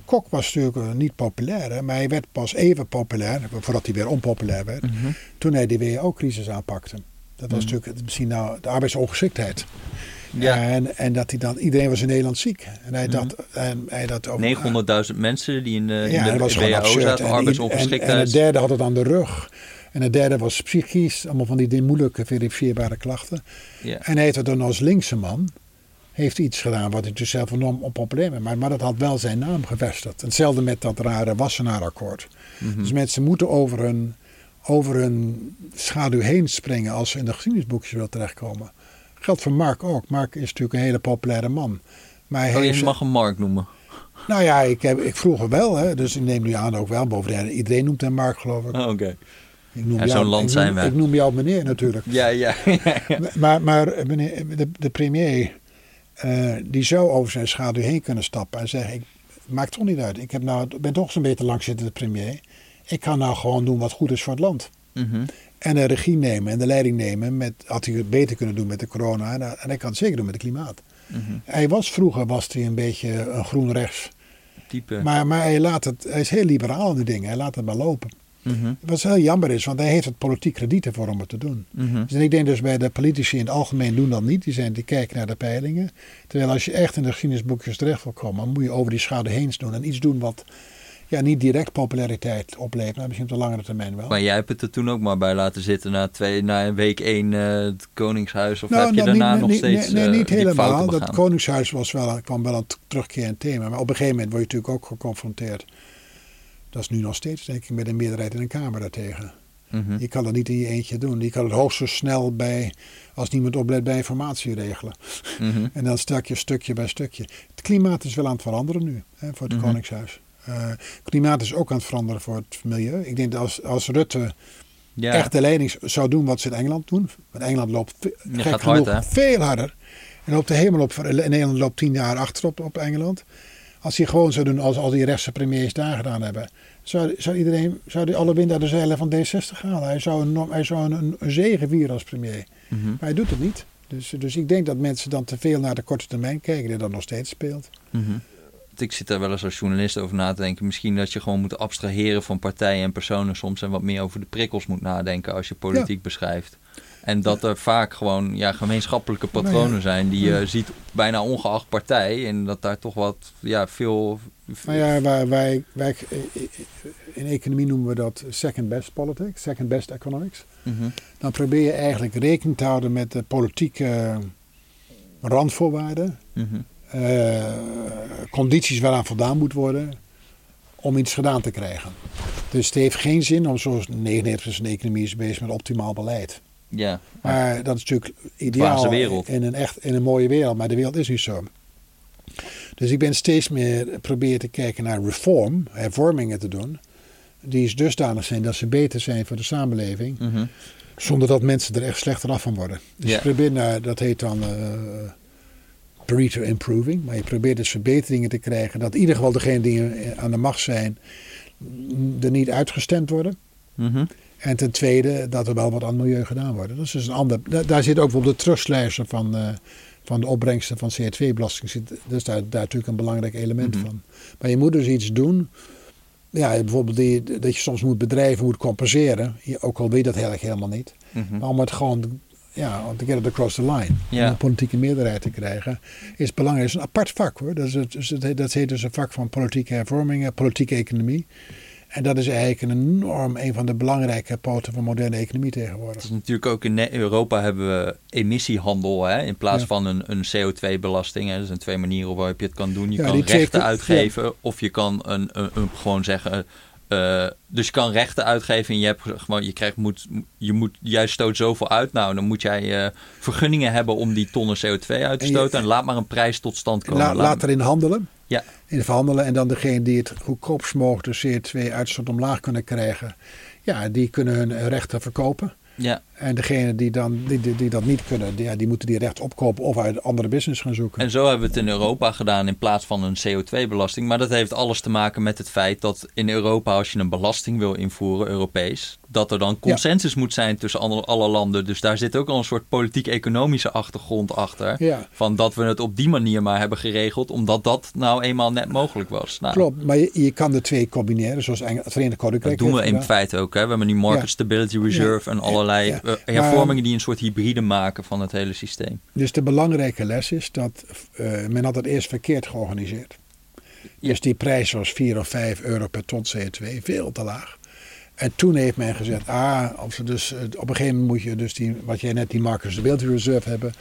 Kok was natuurlijk eh, niet populair, maar hij werd pas even populair, voordat hij weer onpopulair werd, mhm. toen hij de WO-crisis aanpakte. Dat was mhm. natuurlijk misschien nou de arbeidsongeschiktheid. Ja. En, en dat hij dan, iedereen was in Nederland ziek. En hij dat, mhm. en hij dat 900.000 mensen die in, de, in de WO zaten, arbeidsongeschiktheid. En, en, de derde had het aan de rug. En het derde was psychisch, allemaal van die moeilijke verifieerbare klachten. Ja. En hij heeft dan als linkse man, heeft iets gedaan wat hij dus zelf enorm onpopulair maakt. Maar, maar dat had wel zijn naam gevestigd. Hetzelfde met dat rare Wassenaarakkoord. Mm Dus mensen moeten over hun, over hun schaduw heen springen als ze in de geschiedenisboekjes willen terechtkomen. Geldt voor Mark ook. Mark is natuurlijk een hele populaire man. Maar hij oh, je mag hem Mark noemen. Nou ja, ik, heb, ik vroeger wel, hè, dus ik neem nu aan ook wel. Bovendien, iedereen noemt hem Mark, geloof ik. Oh, Oké. Okay. Zo'n land zijn we. Ik noem jou meneer natuurlijk. Ja, ja. maar, maar meneer, de, de premier, uh, die zou over zijn schaduw heen kunnen stappen en zeggen: ik, Maakt toch niet uit. Ik heb nou, ben toch zo'n beetje langzittende premier. Ik kan nou gewoon doen wat goed is voor het land. Mm En de regie nemen en de leiding nemen. Met, had hij het beter kunnen doen met de corona. En, en hij kan het zeker doen met het klimaat. Mm Hij was vroeger was hij een beetje een groen rechts. Type. Maar, maar hij, laat het, hij is heel liberaal in de dingen. Hij laat het maar lopen. Mm Wat heel jammer is, want hij heeft het politiek krediet ervoor om het te doen. Mm dus ik denk dus bij de politici in het algemeen doen dat niet. Die, zijn, die kijken naar de peilingen. Terwijl als je echt in de geschiedenisboekjes terecht wil komen, moet je over die schade heen doen. En iets doen wat ja, niet direct populariteit oplevert, maar misschien op de langere termijn wel. Maar jij hebt het er toen ook maar bij laten zitten na, twee, na week één uh, het Koningshuis? Of nou, heb je nou, daarna nog steeds Nee, nee niet uh, helemaal. Dat Koningshuis was wel, kwam wel een terugkerend thema. Maar op een gegeven moment word je natuurlijk ook geconfronteerd dat is nu nog steeds, denk ik, met een meerderheid in een Kamer daartegen. Mm Je kan dat niet in je eentje doen. Je kan het hoogstens snel bij, als niemand oplet, bij informatie regelen. Mhm. En dan stukje, stukje bij stukje. Het klimaat is wel aan het veranderen nu, hè, voor het mhm. Koningshuis. Uh, het klimaat is ook aan het veranderen voor het milieu. Ik denk dat als, als Rutte ja. echt de leiding zou doen wat ze in Engeland doen. Want Engeland loopt gek genoeg, veel harder. En loopt de hemel op. Nederland loopt tien jaar achterop op Engeland. Als hij gewoon zou doen als al die rechtse premiers daar gedaan hebben, zou, zou iedereen, zou die alle wind uit de zeilen van D60 halen. Hij zou een, hij zou een, een zegen vieren als premier. Mhm. Maar hij doet het niet. Dus, dus ik denk dat mensen dan te veel naar de korte termijn kijken, die dat nog steeds speelt. Mhm. Ik zit daar wel eens als journalist over na te denken. Misschien dat je gewoon moet abstraheren van partijen en personen soms en wat meer over de prikkels moet nadenken als je politiek beschrijft. En dat er vaak gewoon ja, gemeenschappelijke patronen zijn die je ziet bijna ongeacht partij. En dat daar toch wat ja, veel. Nou ja, wij, wij, wij, in economie noemen we dat second best politics, second best economics. Mhm. Dan probeer je eigenlijk rekening te houden met de politieke randvoorwaarden, mm condities waaraan voldaan moet worden om iets gedaan te krijgen. Dus het heeft geen zin om zoals 99% van de economie is bezig met optimaal beleid. Ja. Maar dat is natuurlijk ideaal in een, echt, in een mooie wereld. Maar de wereld is niet zo. Dus ik ben steeds meer proberen te kijken naar reform, hervormingen te doen. Die is dusdanig zijn dat ze beter zijn voor de samenleving. Mhm. Zonder dat mensen er echt slechter af van worden. Dus je probeert naar, dat heet dan uh, Pareto Improving. Maar je probeert dus verbeteringen te krijgen. Dat in ieder geval degenen die aan de macht zijn, er niet uitgestemd worden. Mm en ten tweede dat er wel wat aan het milieu gedaan wordt. Dat is dus een ander, daar, zit ook op de teruglijsten van, uh, van de opbrengsten van CO2-belasting. Dus daar, daar natuurlijk een belangrijk element mhm. van. Maar je moet dus iets doen. Ja, bijvoorbeeld die, dat je soms moet bedrijven moet compenseren. Ook al weet dat eigenlijk helemaal niet. Mhm. Maar om het gewoon ja, om te get it across the line. Ja. Om een politieke meerderheid te krijgen. Is belangrijk. Het is een apart vak hoor. Dat, is het, dus het, dat heet dus een vak van politieke hervormingen, politieke economie. En dat is eigenlijk een enorm een van de belangrijke poten van moderne economie tegenwoordig. Is natuurlijk ook in Europa hebben we emissiehandel hè, in plaats Ja. van een, een CO2-belasting. hè. Er zijn twee manieren waarop je het kan doen. Je Ja, kan rechten twee- uitgeven of je kan een, een, een- gewoon zeggen. Eh, dus je kan rechten uitgeven en je, hebt gewoon, je, krijgt, moet, je moet jij stoot zoveel uit. Nou, dan moet jij eh, vergunningen hebben om die tonnen CO2 uit te En je- stoten. En laat maar een prijs tot stand komen. La, Laat- erin handelen. Ja. In verhandelen. En dan degene die het goedkoopst mogelijk de CO2-uitstoot omlaag kunnen krijgen. Ja, die kunnen hun rechten verkopen. Ja. En degene die, dan, die, die, die dat niet kunnen, die, die moeten die rechten opkopen of uit andere business gaan zoeken. En zo hebben we het in Europa gedaan in plaats van een CO2-belasting. Maar dat heeft alles te maken met het feit dat in Europa, als je een belasting wil invoeren, Europees, dat er dan consensus moet zijn tussen alle, alle landen. Dus daar zit ook al een soort politiek-economische achtergrond achter. Ja. Van dat we het op die manier maar hebben geregeld, omdat dat nou eenmaal net mogelijk was. Nou, Klopt, maar je, je kan de twee combineren, zoals Engel- het Verenigd Koninkrijk Dat doen we in gedaan. feite ook. Hè? We hebben die Market. Stability Reserve en allerlei eh, hervormingen die een soort hybride maken van het hele systeem. Dus de belangrijke les is dat eh, men had het eerst verkeerd georganiseerd. Dus die prijs was 4 of 5 euro per ton CO2, veel te laag. En toen heeft men gezegd, ah, we dus, eh, op een gegeven moment moet je dus die, wat jij net die Market Stability Reserve hebben,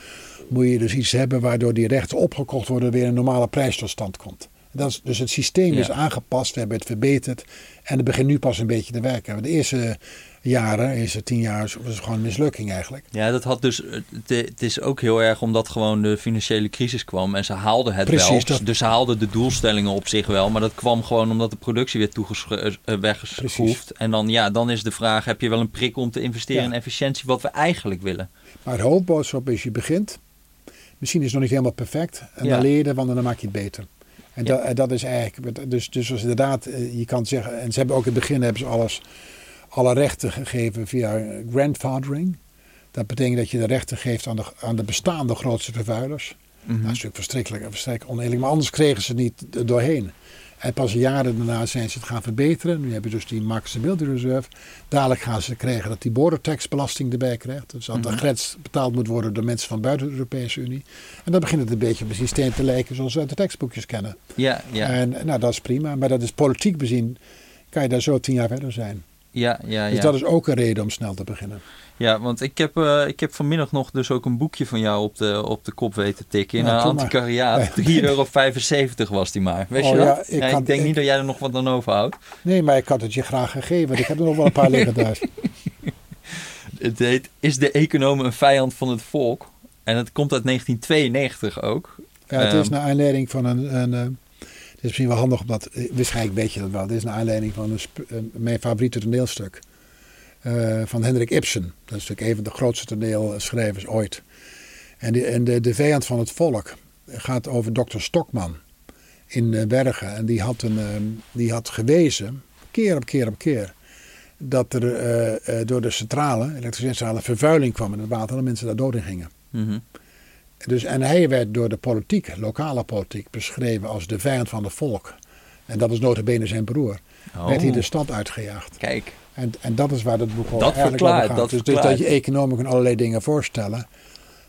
moet je dus iets hebben waardoor die rechten opgekocht worden weer een normale prijs tot stand komt. Dat is, dus het systeem Ja. is aangepast, we hebben het verbeterd en het begint nu pas een beetje te werken. De eerste jaren, eerste tien jaar, was het gewoon een mislukking eigenlijk. Ja, dat had dus. Het, het is ook heel erg omdat gewoon de financiële crisis kwam en ze haalden het Precies, wel. dat- Dus ze haalden de doelstellingen op zich wel, maar dat kwam gewoon omdat de productie werd toegeschroefd, weggeschroefd. En dan, ja, dan is de vraag: heb je wel een prik om te investeren Ja. in efficiëntie, wat we eigenlijk willen? Maar de hoofdboodschap is, je begint. Misschien is het nog niet helemaal perfect. En Ja. dan leer je ervan en dan maak je het beter. En, Ja. dat, dat is eigenlijk, dus, dus als inderdaad, eh, je kan zeggen, en ze hebben ook in het begin hebben ze alles, alle rechten gegeven via grandfathering. Dat betekent dat je de rechten geeft aan de, aan de bestaande grootste vervuilers. Mhm. Dat is natuurlijk verschrikkelijk en verschrikkelijk oneerlijk, maar anders kregen ze het niet doorheen. En pas jaren daarna zijn ze het gaan verbeteren. Nu heb je dus die Stability Reserve. Dadelijk gaan ze krijgen dat die border tax belasting erbij krijgt. Dus dat de Mhm. grens betaald moet worden door mensen van buiten de Europese Unie. En dan begint het een beetje op een systeem te lijken zoals we uit de tekstboekjes kennen. Ja, ja, En nou, dat is prima. Maar dat is politiek bezien, kan je daar zo tien jaar verder zijn. Ja, ja. Dus ja. dat is ook een reden om snel te beginnen. Ja, want ik heb, eh, ik heb vanmiddag nog dus ook een boekje van jou op de, op de kop weten tikken. In Ja, een antiquariaat. 3,75 euro was die maar. Weet Oh je dat? ja, Ja, ik denk ik- niet dat jij er nog wat aan overhoudt. Nee, maar ik had het je graag gegeven. want Ik heb er nog wel een paar liggen daar. Het heet Is de econoom een vijand van het volk? En het komt uit 1992 ook. Ja, het is Ehm, naar aanleiding van een. een eh, is misschien wel handig omdat. eh, Waarschijnlijk weet je dat wel. Het is naar aanleiding van een, eh, mijn favoriete toneelstuk. eh, van Hendrik Ibsen. Dat is natuurlijk een van de grootste toneelschrijvers ooit. En, en de, de vijand van het volk gaat over dokter Stokman in Bergen. En die had, een, ehm, die had gewezen, keer op keer op keer, dat er door de centrale, elektriciteitscentrale, vervuiling kwam in het water en mensen daar dood in gingen. mhm. Dus, en hij werd door de politiek, lokale politiek, beschreven als de vijand van het volk. En dat is notabene zijn broer. Oh, Werd hij de stad uitgejaagd. Kijk, En, en dat is waar het boek over Dat eigenlijk verklaart, over gaat. dat dus, dus dat je economen kan allerlei dingen voorstellen.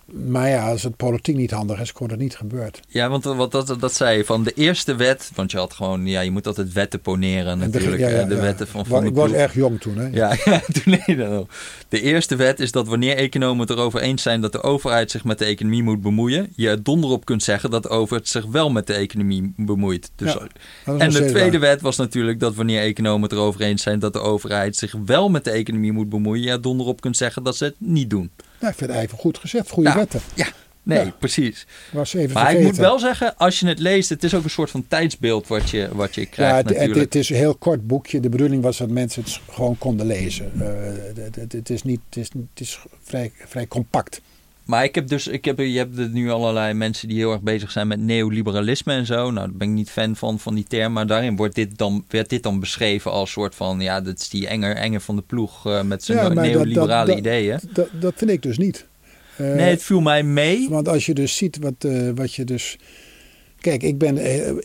Maar ja, als het politiek niet handig is, kon het niet gebeurd. ja, want wat dat, dat zei je van de eerste wet. Want je had gewoon, ja, je moet altijd wetten poneren En de- natuurlijk. ja, ja, hè, de ja. wetten van, de Ik was ploeg. erg jong toen. Hè? Ja, ja, toen nee, dan. De eerste wet is dat wanneer economen het erover eens zijn dat de overheid zich met de economie moet bemoeien, je er donder op kunt zeggen dat de overheid zich wel met de economie bemoeit. Dus, en de tweede waar. wet was natuurlijk dat wanneer economen het erover eens zijn dat de overheid zich wel met de economie moet bemoeien, je er donder op kunt zeggen dat ze het niet doen. Nou, ik vind het eigenlijk goed gezegd. Goede Ja. wetten. Ja, nee, Ja. precies. Was even Maar ik vergeten. moet wel zeggen, als je het leest, het is ook een soort van tijdsbeeld wat je, wat je krijgt Ja, het, het, is een heel kort boekje. De bedoeling was dat mensen het gewoon konden lezen. Eh, het, het- het is, niet, het is, het is vrij, vrij compact. Maar ik heb dus, ik heb, je hebt nu allerlei mensen die heel erg bezig zijn met neoliberalisme en zo. Nou, daar ben ik niet fan van, van die term. Maar daarin wordt dit dan, werd dit dan beschreven als soort van, ja, dat is die enger, enger van de ploeg eh, met zijn Ja, neoliberale dat- dat- ideeën. Dat, dat vind ik dus niet. Eh, Nee, het viel mij mee. Want als je dus ziet wat, eh, wat je dus. Kijk, ik, ben,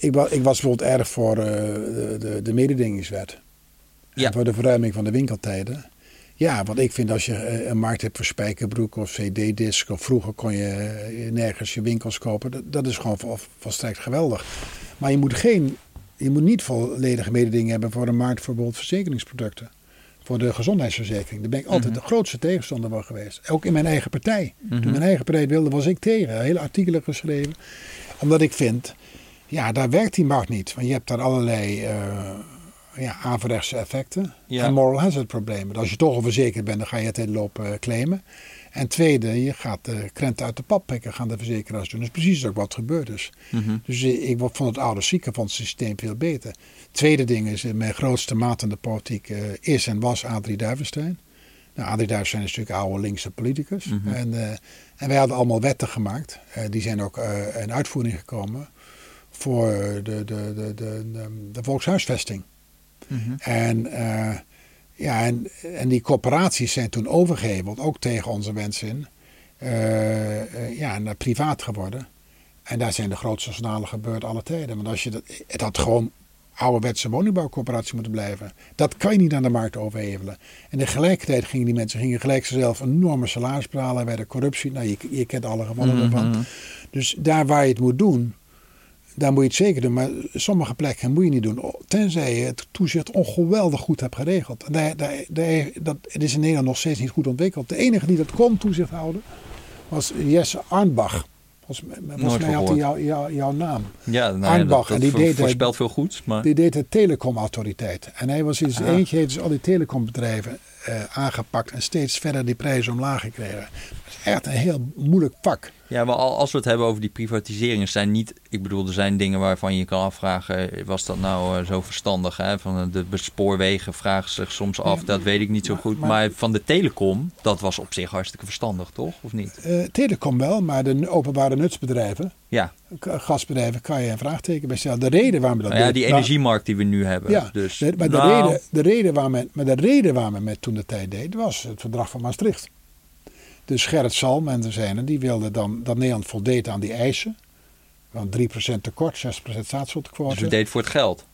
ik, wa- ik was bijvoorbeeld erg voor de, de, de mededingingswet. Ja. En voor de verruiming van de winkeltijden. Ja, want ik vind als je eh, een markt hebt voor spijkerbroek of cd-disc... of vroeger kon je eh, nergens je winkels kopen... dat, dat is gewoon vol- volstrekt geweldig. Maar je moet, geen, je moet niet volledige mededingen hebben... voor een markt voor bijvoorbeeld verzekeringsproducten. Voor de gezondheidsverzekering. Daar ben ik altijd Mhm. de grootste tegenstander van geweest. Ook in mijn eigen partij. Mhm. Toen mijn eigen partij wilde, was ik tegen. Hele artikelen geschreven. Omdat ik vind... Ja, daar werkt die markt niet. Want je hebt daar allerlei... eh, ja, averechtse effecten Ja. en moral hazard problemen. Als je toch al verzekerd bent, dan ga je het hele loop eh, claimen. En tweede, je gaat de krenten uit de pap pikken, gaan de verzekeraars doen. Dat is precies ook wat gebeurd is. Mhm. Dus eh, ik vond het oude ziekenfondssysteem veel beter. Tweede ding is, eh, mijn grootste maat in de politiek is en was Adrie Duivenstein. Nou, Adrie Duivenstein is natuurlijk oude linkse politicus. Mhm. en, en wij hadden allemaal wetten gemaakt. Die zijn ook in uitvoering gekomen voor de, de, de, de, de, de Mhm. En, eh, ja, en, en die corporaties zijn toen overgeheveld, ook tegen onze wens in, eh, eh, ja, naar privaat geworden. En daar zijn de grootste schandalen gebeurd alle tijden. Want als je dat, het had gewoon ouderwetse woningbouwcorporatie moeten blijven. Dat kan je niet aan de markt overhevelen. En tegelijkertijd gingen die mensen gingen gelijk zichzelf enorme salaris betalen. werden corruptie. Nou, je, je kent alle gevallen Mhm. ervan. Dus daar waar je het moet doen, daar moet je het zeker doen. Maar sommige plekken moet je niet doen. Tenzij je het toezicht ongeweldig goed hebt geregeld. En daar, daar, daar, dat, het is in Nederland nog steeds niet goed ontwikkeld. De enige die dat kon toezicht houden, was Jesse Arnbach. Volgens, mij- volgens Nooit mij had hij jou, jou- jouw naam. Ja, nou Arnbach, dat, en dat die voor- deed voorspelt veel goeds. Maar... Die deed de telecomautoriteit. En hij was in zijn Ah. eentje, heeft dus al die telecombedrijven eh, aangepakt en steeds verder die prijzen omlaag gekregen. Echt een heel moeilijk vak. Ja, maar al- als we het hebben over die privatiseringen, zijn niet. Ik bedoel, er zijn dingen waarvan je kan afvragen: was dat nou eh, zo verstandig? Hè? Van eh, de spoorwegen vragen zich soms af, Ja, dat weet ik niet zo maar- goed. maar- Maar, van de telecom, dat was op zich hartstikke verstandig, toch? Of niet? Eh, telecom wel, maar de openbare nutsbedrijven, Ja, gasbedrijven, kan je een vraagteken bij stellen. De reden waarom we dat nou ja die energiemarkt die we nu hebben. Ja, dus, de- maar, de nou, reden, de reden waar men, maar de reden waar men met toen de tijd deed, was het verdrag van Maastricht. Dus Gerrit Salm en de zijnen, die wilden dan dat Nederland voldeed aan die eisen. Van 3% tekort, 6% staatsschuldenquote. Dus het voor het geld.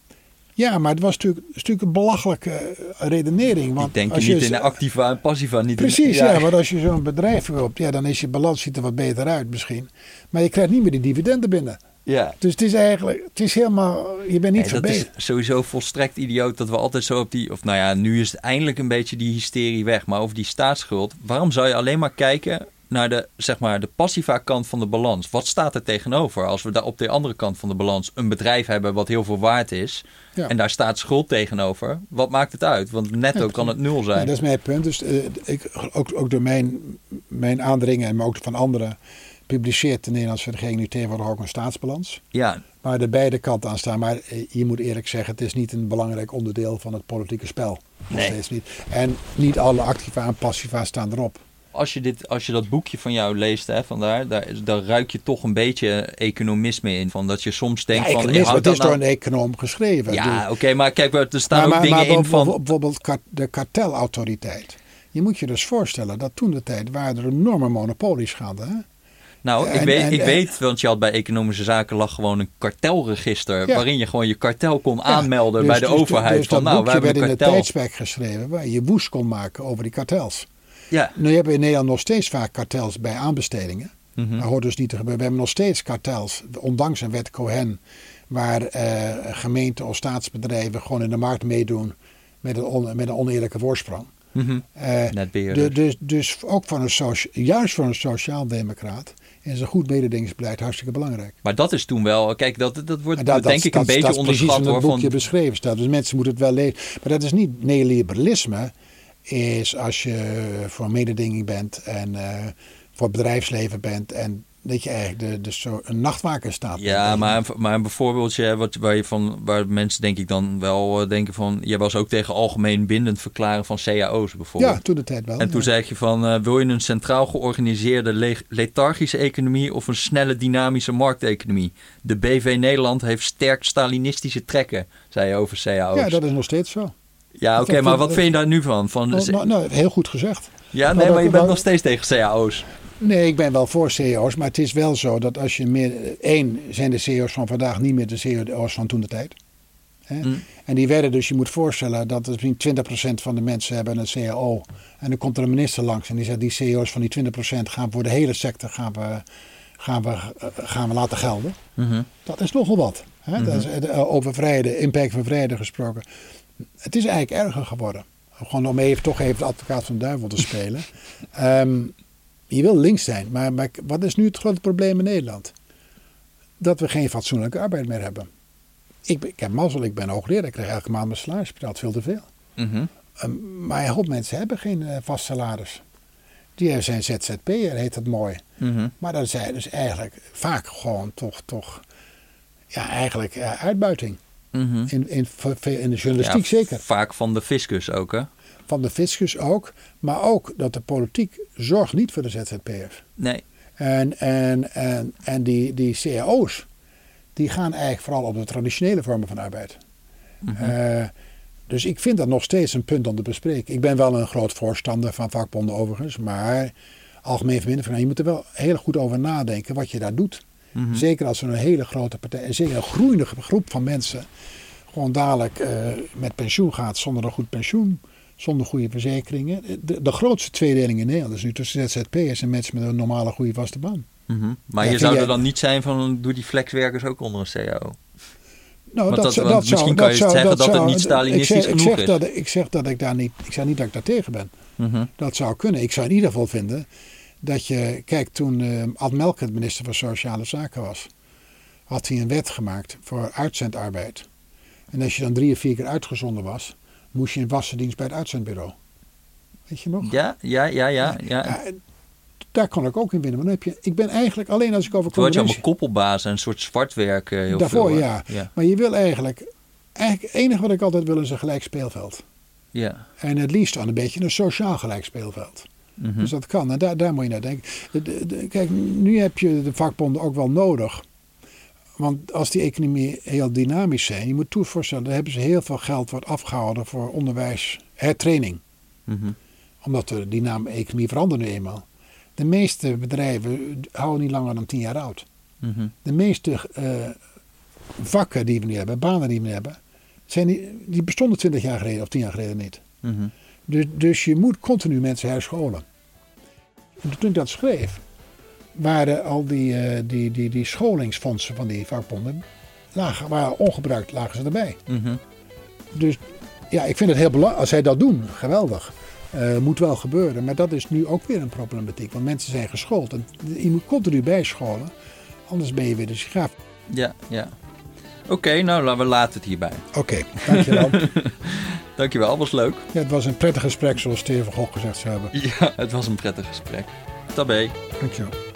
Ja, maar het was natuurlijk, het natuurlijk een belachelijke eh, redenering. Want denk als je niet in de activa en passiva. Niet in- Precies, ja. want als je zo'n bedrijf koopt, ja, dan is je balans ziet er wat beter uit misschien. Maar je krijgt niet meer die dividenden binnen. Ja. Dus het is eigenlijk, het is helemaal, je bent niet Nee, dat is sowieso volstrekt idioot dat we altijd zo op die... Of nou ja, nu is het eindelijk een beetje die hysterie weg. Maar over die staatsschuld. Waarom zou je alleen maar kijken naar de, zeg maar, de passiva kant van de balans? Wat staat er tegenover? Als we daar op de andere kant van de balans een bedrijf hebben wat heel veel waard is... Ja. en daar staat schuld tegenover, wat maakt het uit? Want netto Ja, kan het nul Ja, zijn. dat is mijn punt. Dus eh, ik, ook, ook door mijn, mijn aandringen, maar ook van anderen, publiceert de Nederlandse regering nu tegenwoordig ook een staatsbalans. Ja, Waar de beide kanten aan staan. Maar eh, je moet eerlijk zeggen, het is niet een belangrijk onderdeel van het politieke spel. Nog Nee. steeds niet. En niet alle activa en passiva staan erop. als je, dit, als je dat boekje van jou leest, hè, vandaar, daar, daar ruik je toch een beetje economisme in. Van dat je soms denkt ja, van... houdt het is dat door nou- een econoom geschreven. Ja, Dus- oké, maar kijk, er staan maar, ook maar, dingen maar in van... Bijvoorbeeld de kartelautoriteit. Je moet je dus voorstellen dat toen de tijd waren er enorme monopolies gaande. Hè? Nou, ik, En- weet, en- ik en- weet, want je had bij Economische Zaken lag gewoon een kartelregister. Ja. Waarin je gewoon je kartel kon aanmelden dus- bij de dus- overheid. Dus van dat nou, boekje werd een in het kartel. tijdsperk geschreven waar je woest kon maken over die kartels. Ja. Nu hebben we in Nederland nog steeds vaak kartels bij aanbestedingen. Mhm. Dat hoort dus niet te gebeuren. We hebben nog steeds kartels, ondanks een wet Cohen, waar eh, gemeenten of staatsbedrijven gewoon in de markt meedoen met een, on- met een oneerlijke voorsprong. Eh, Netbeheerders. de, dus, dus ook voor een socia- juist voor een sociaaldemocraat is een goed mededingingsbeleid hartstikke belangrijk. Maar dat is toen wel... Kijk, dat, dat wordt En dat- denk dat- ik dat- een beetje dat is precies onderschat in het hoor. boekje Van, beschreven staat. Dus mensen moeten het wel lezen. Maar dat is niet neoliberalisme. Is als je voor mededinging bent en eh, voor het bedrijfsleven bent. En dat je eigenlijk de, de zo, een nachtwaker staat. ja, maar, maar een voorbeeldje hè, wat, waar, je van, waar mensen denk ik dan wel eh, denken van... Jij was ook tegen algemeen bindend verklaren van cao's bijvoorbeeld. Ja, toen de tijd wel. En toen ja. zei je van, eh, wil je een centraal georganiseerde le- lethargische economie of een snelle dynamische markteconomie? De BV Nederland heeft sterk Stalinistische trekken, zei je over cao's. Ja, dat is nog steeds zo. Ja, oké, maar wat vind je daar nu van? van Nou, nou, nou, heel goed gezegd. ja, maar nee, maar je bent nog steeds tegen cao's. Nee, ik ben wel voor CEO's, maar het is wel zo dat als je meer. Eén, zijn de CEO's van vandaag niet meer de CEO's van toen de tijd. Mm. En die werden dus, je moet voorstellen dat er misschien 20% van de mensen hebben een CAO. En dan komt er een minister langs en die zegt die CAO's van die 20% gaan voor de hele sector gaan we, gaan we, eh, gaan we laten gelden. Mhm. Dat is nogal wat. Hè? dat is, eh, over vrijheden, impact van vrijheden gesproken. Het is eigenlijk erger geworden. Gewoon om even, toch even de advocaat van de duivel te spelen. Ehm, je wil links zijn, maar, maar wat is nu het grote probleem in Nederland? Dat we geen fatsoenlijke arbeid meer hebben. Ik, ben- ik heb mazzel, ik ben hoogleraar, ik krijg elke maand mijn salaris, ik betaal veel te veel. Mhm. Ehm, maar een hoop mensen hebben geen eh, vast salaris. Die zijn ZZP'er, heet dat mooi. Mhm. Maar dat zijn dus eigenlijk vaak gewoon toch, toch ja, eigenlijk eh, uitbuiting. Mhm. In, in, in de journalistiek Ja, zeker. Vaak van de fiscus ook, hè? Van de fiscus ook. Maar ook dat de politiek zorgt niet voor de ZZP'ers. Nee. En, en, en, en die, die cao's, die gaan eigenlijk vooral op de traditionele vormen van arbeid. Mhm. Eh, dus ik vind dat nog steeds een punt om te bespreken. Ik ben wel een groot voorstander van vakbonden overigens. Maar algemeen verbinden, je moet er wel heel goed over nadenken wat je daar doet. Mhm. Zeker als er een hele grote partij, en zeker een groeiende groep van mensen, gewoon dadelijk eh, met pensioen gaat zonder een goed pensioen, zonder goede verzekeringen. De, de grootste tweedeling in Nederland is nu tussen ZZP'ers en mensen met een normale goede vaste baan. Mhm. Maar Ja, je zou jij- er dan niet zijn van, doe die flexwerkers ook onder een CAO? Nou, Want dat- zou- want misschien kan je zou- zeggen dat het niet Stalinistisch ik zeg, genoeg ik zeg is. Dat, ik zeg dat ik daar niet, ik zeg niet dat ik daar tegen ben. Mhm. Dat zou kunnen. Ik zou in ieder geval vinden dat je, kijk, toen eh Ad Melkert minister van Sociale Zaken was, had hij een wet gemaakt voor uitzendarbeid. En als je dan drie of vier keer uitgezonden was, moest je in vaste dienst bij het uitzendbureau. Weet je nog? Ja, ja, ja, ja. ja. Ja, daar kon ik ook in winnen. Maar dan heb je, ik ben eigenlijk alleen als ik over Toen had je allemaal koppelbazen en een soort zwartwerk. eh, Heel Daarvoor, veel, ja. ja. Maar je wil eigenlijk, eigenlijk, het enige wat ik altijd wil is een gelijk speelveld. Ja. En het liefst dan een beetje een sociaal gelijk speelveld. Mhm. Dus dat kan. En daar, daar moet je naar denken. De- de- de- kijk, nu heb je de vakbonden ook wel nodig. Want als die economie heel dynamisch zijn, je moet toe voorstellen, dan hebben ze heel veel geld wordt afgehouden voor onderwijs, hertraining. Mhm. Omdat de dynamische economie verandert nu eenmaal. De meeste bedrijven houden niet langer dan tien jaar oud. Mhm. De meeste eh, vakken die we nu hebben, banen die we nu hebben, zijn die, die bestonden twintig jaar geleden of tien jaar geleden niet. Mhm. Dus, dus je moet continu mensen herscholen. En toen ik dat schreef, waren al die, eh, die, die, die scholingsfondsen van die vakbonden lagen, waren ongebruikt, lagen ze erbij. Mhm. Dus ja, ik vind het heel belangrijk. Als zij dat doen, geweldig. Eh, moet wel gebeuren. Maar dat is nu ook weer een problematiek. Want mensen zijn geschoold. En je moet continu bijscholen. Anders ben je weer de sigaar. Ja, ja. Oké, nou laten we laten het hierbij. Oké, dankjewel. Dankjewel, was leuk. ja, het was een prettig gesprek zoals Steven Gogh gezegd zou hebben. Ja, het was een prettig gesprek. Tabé. Dankjewel.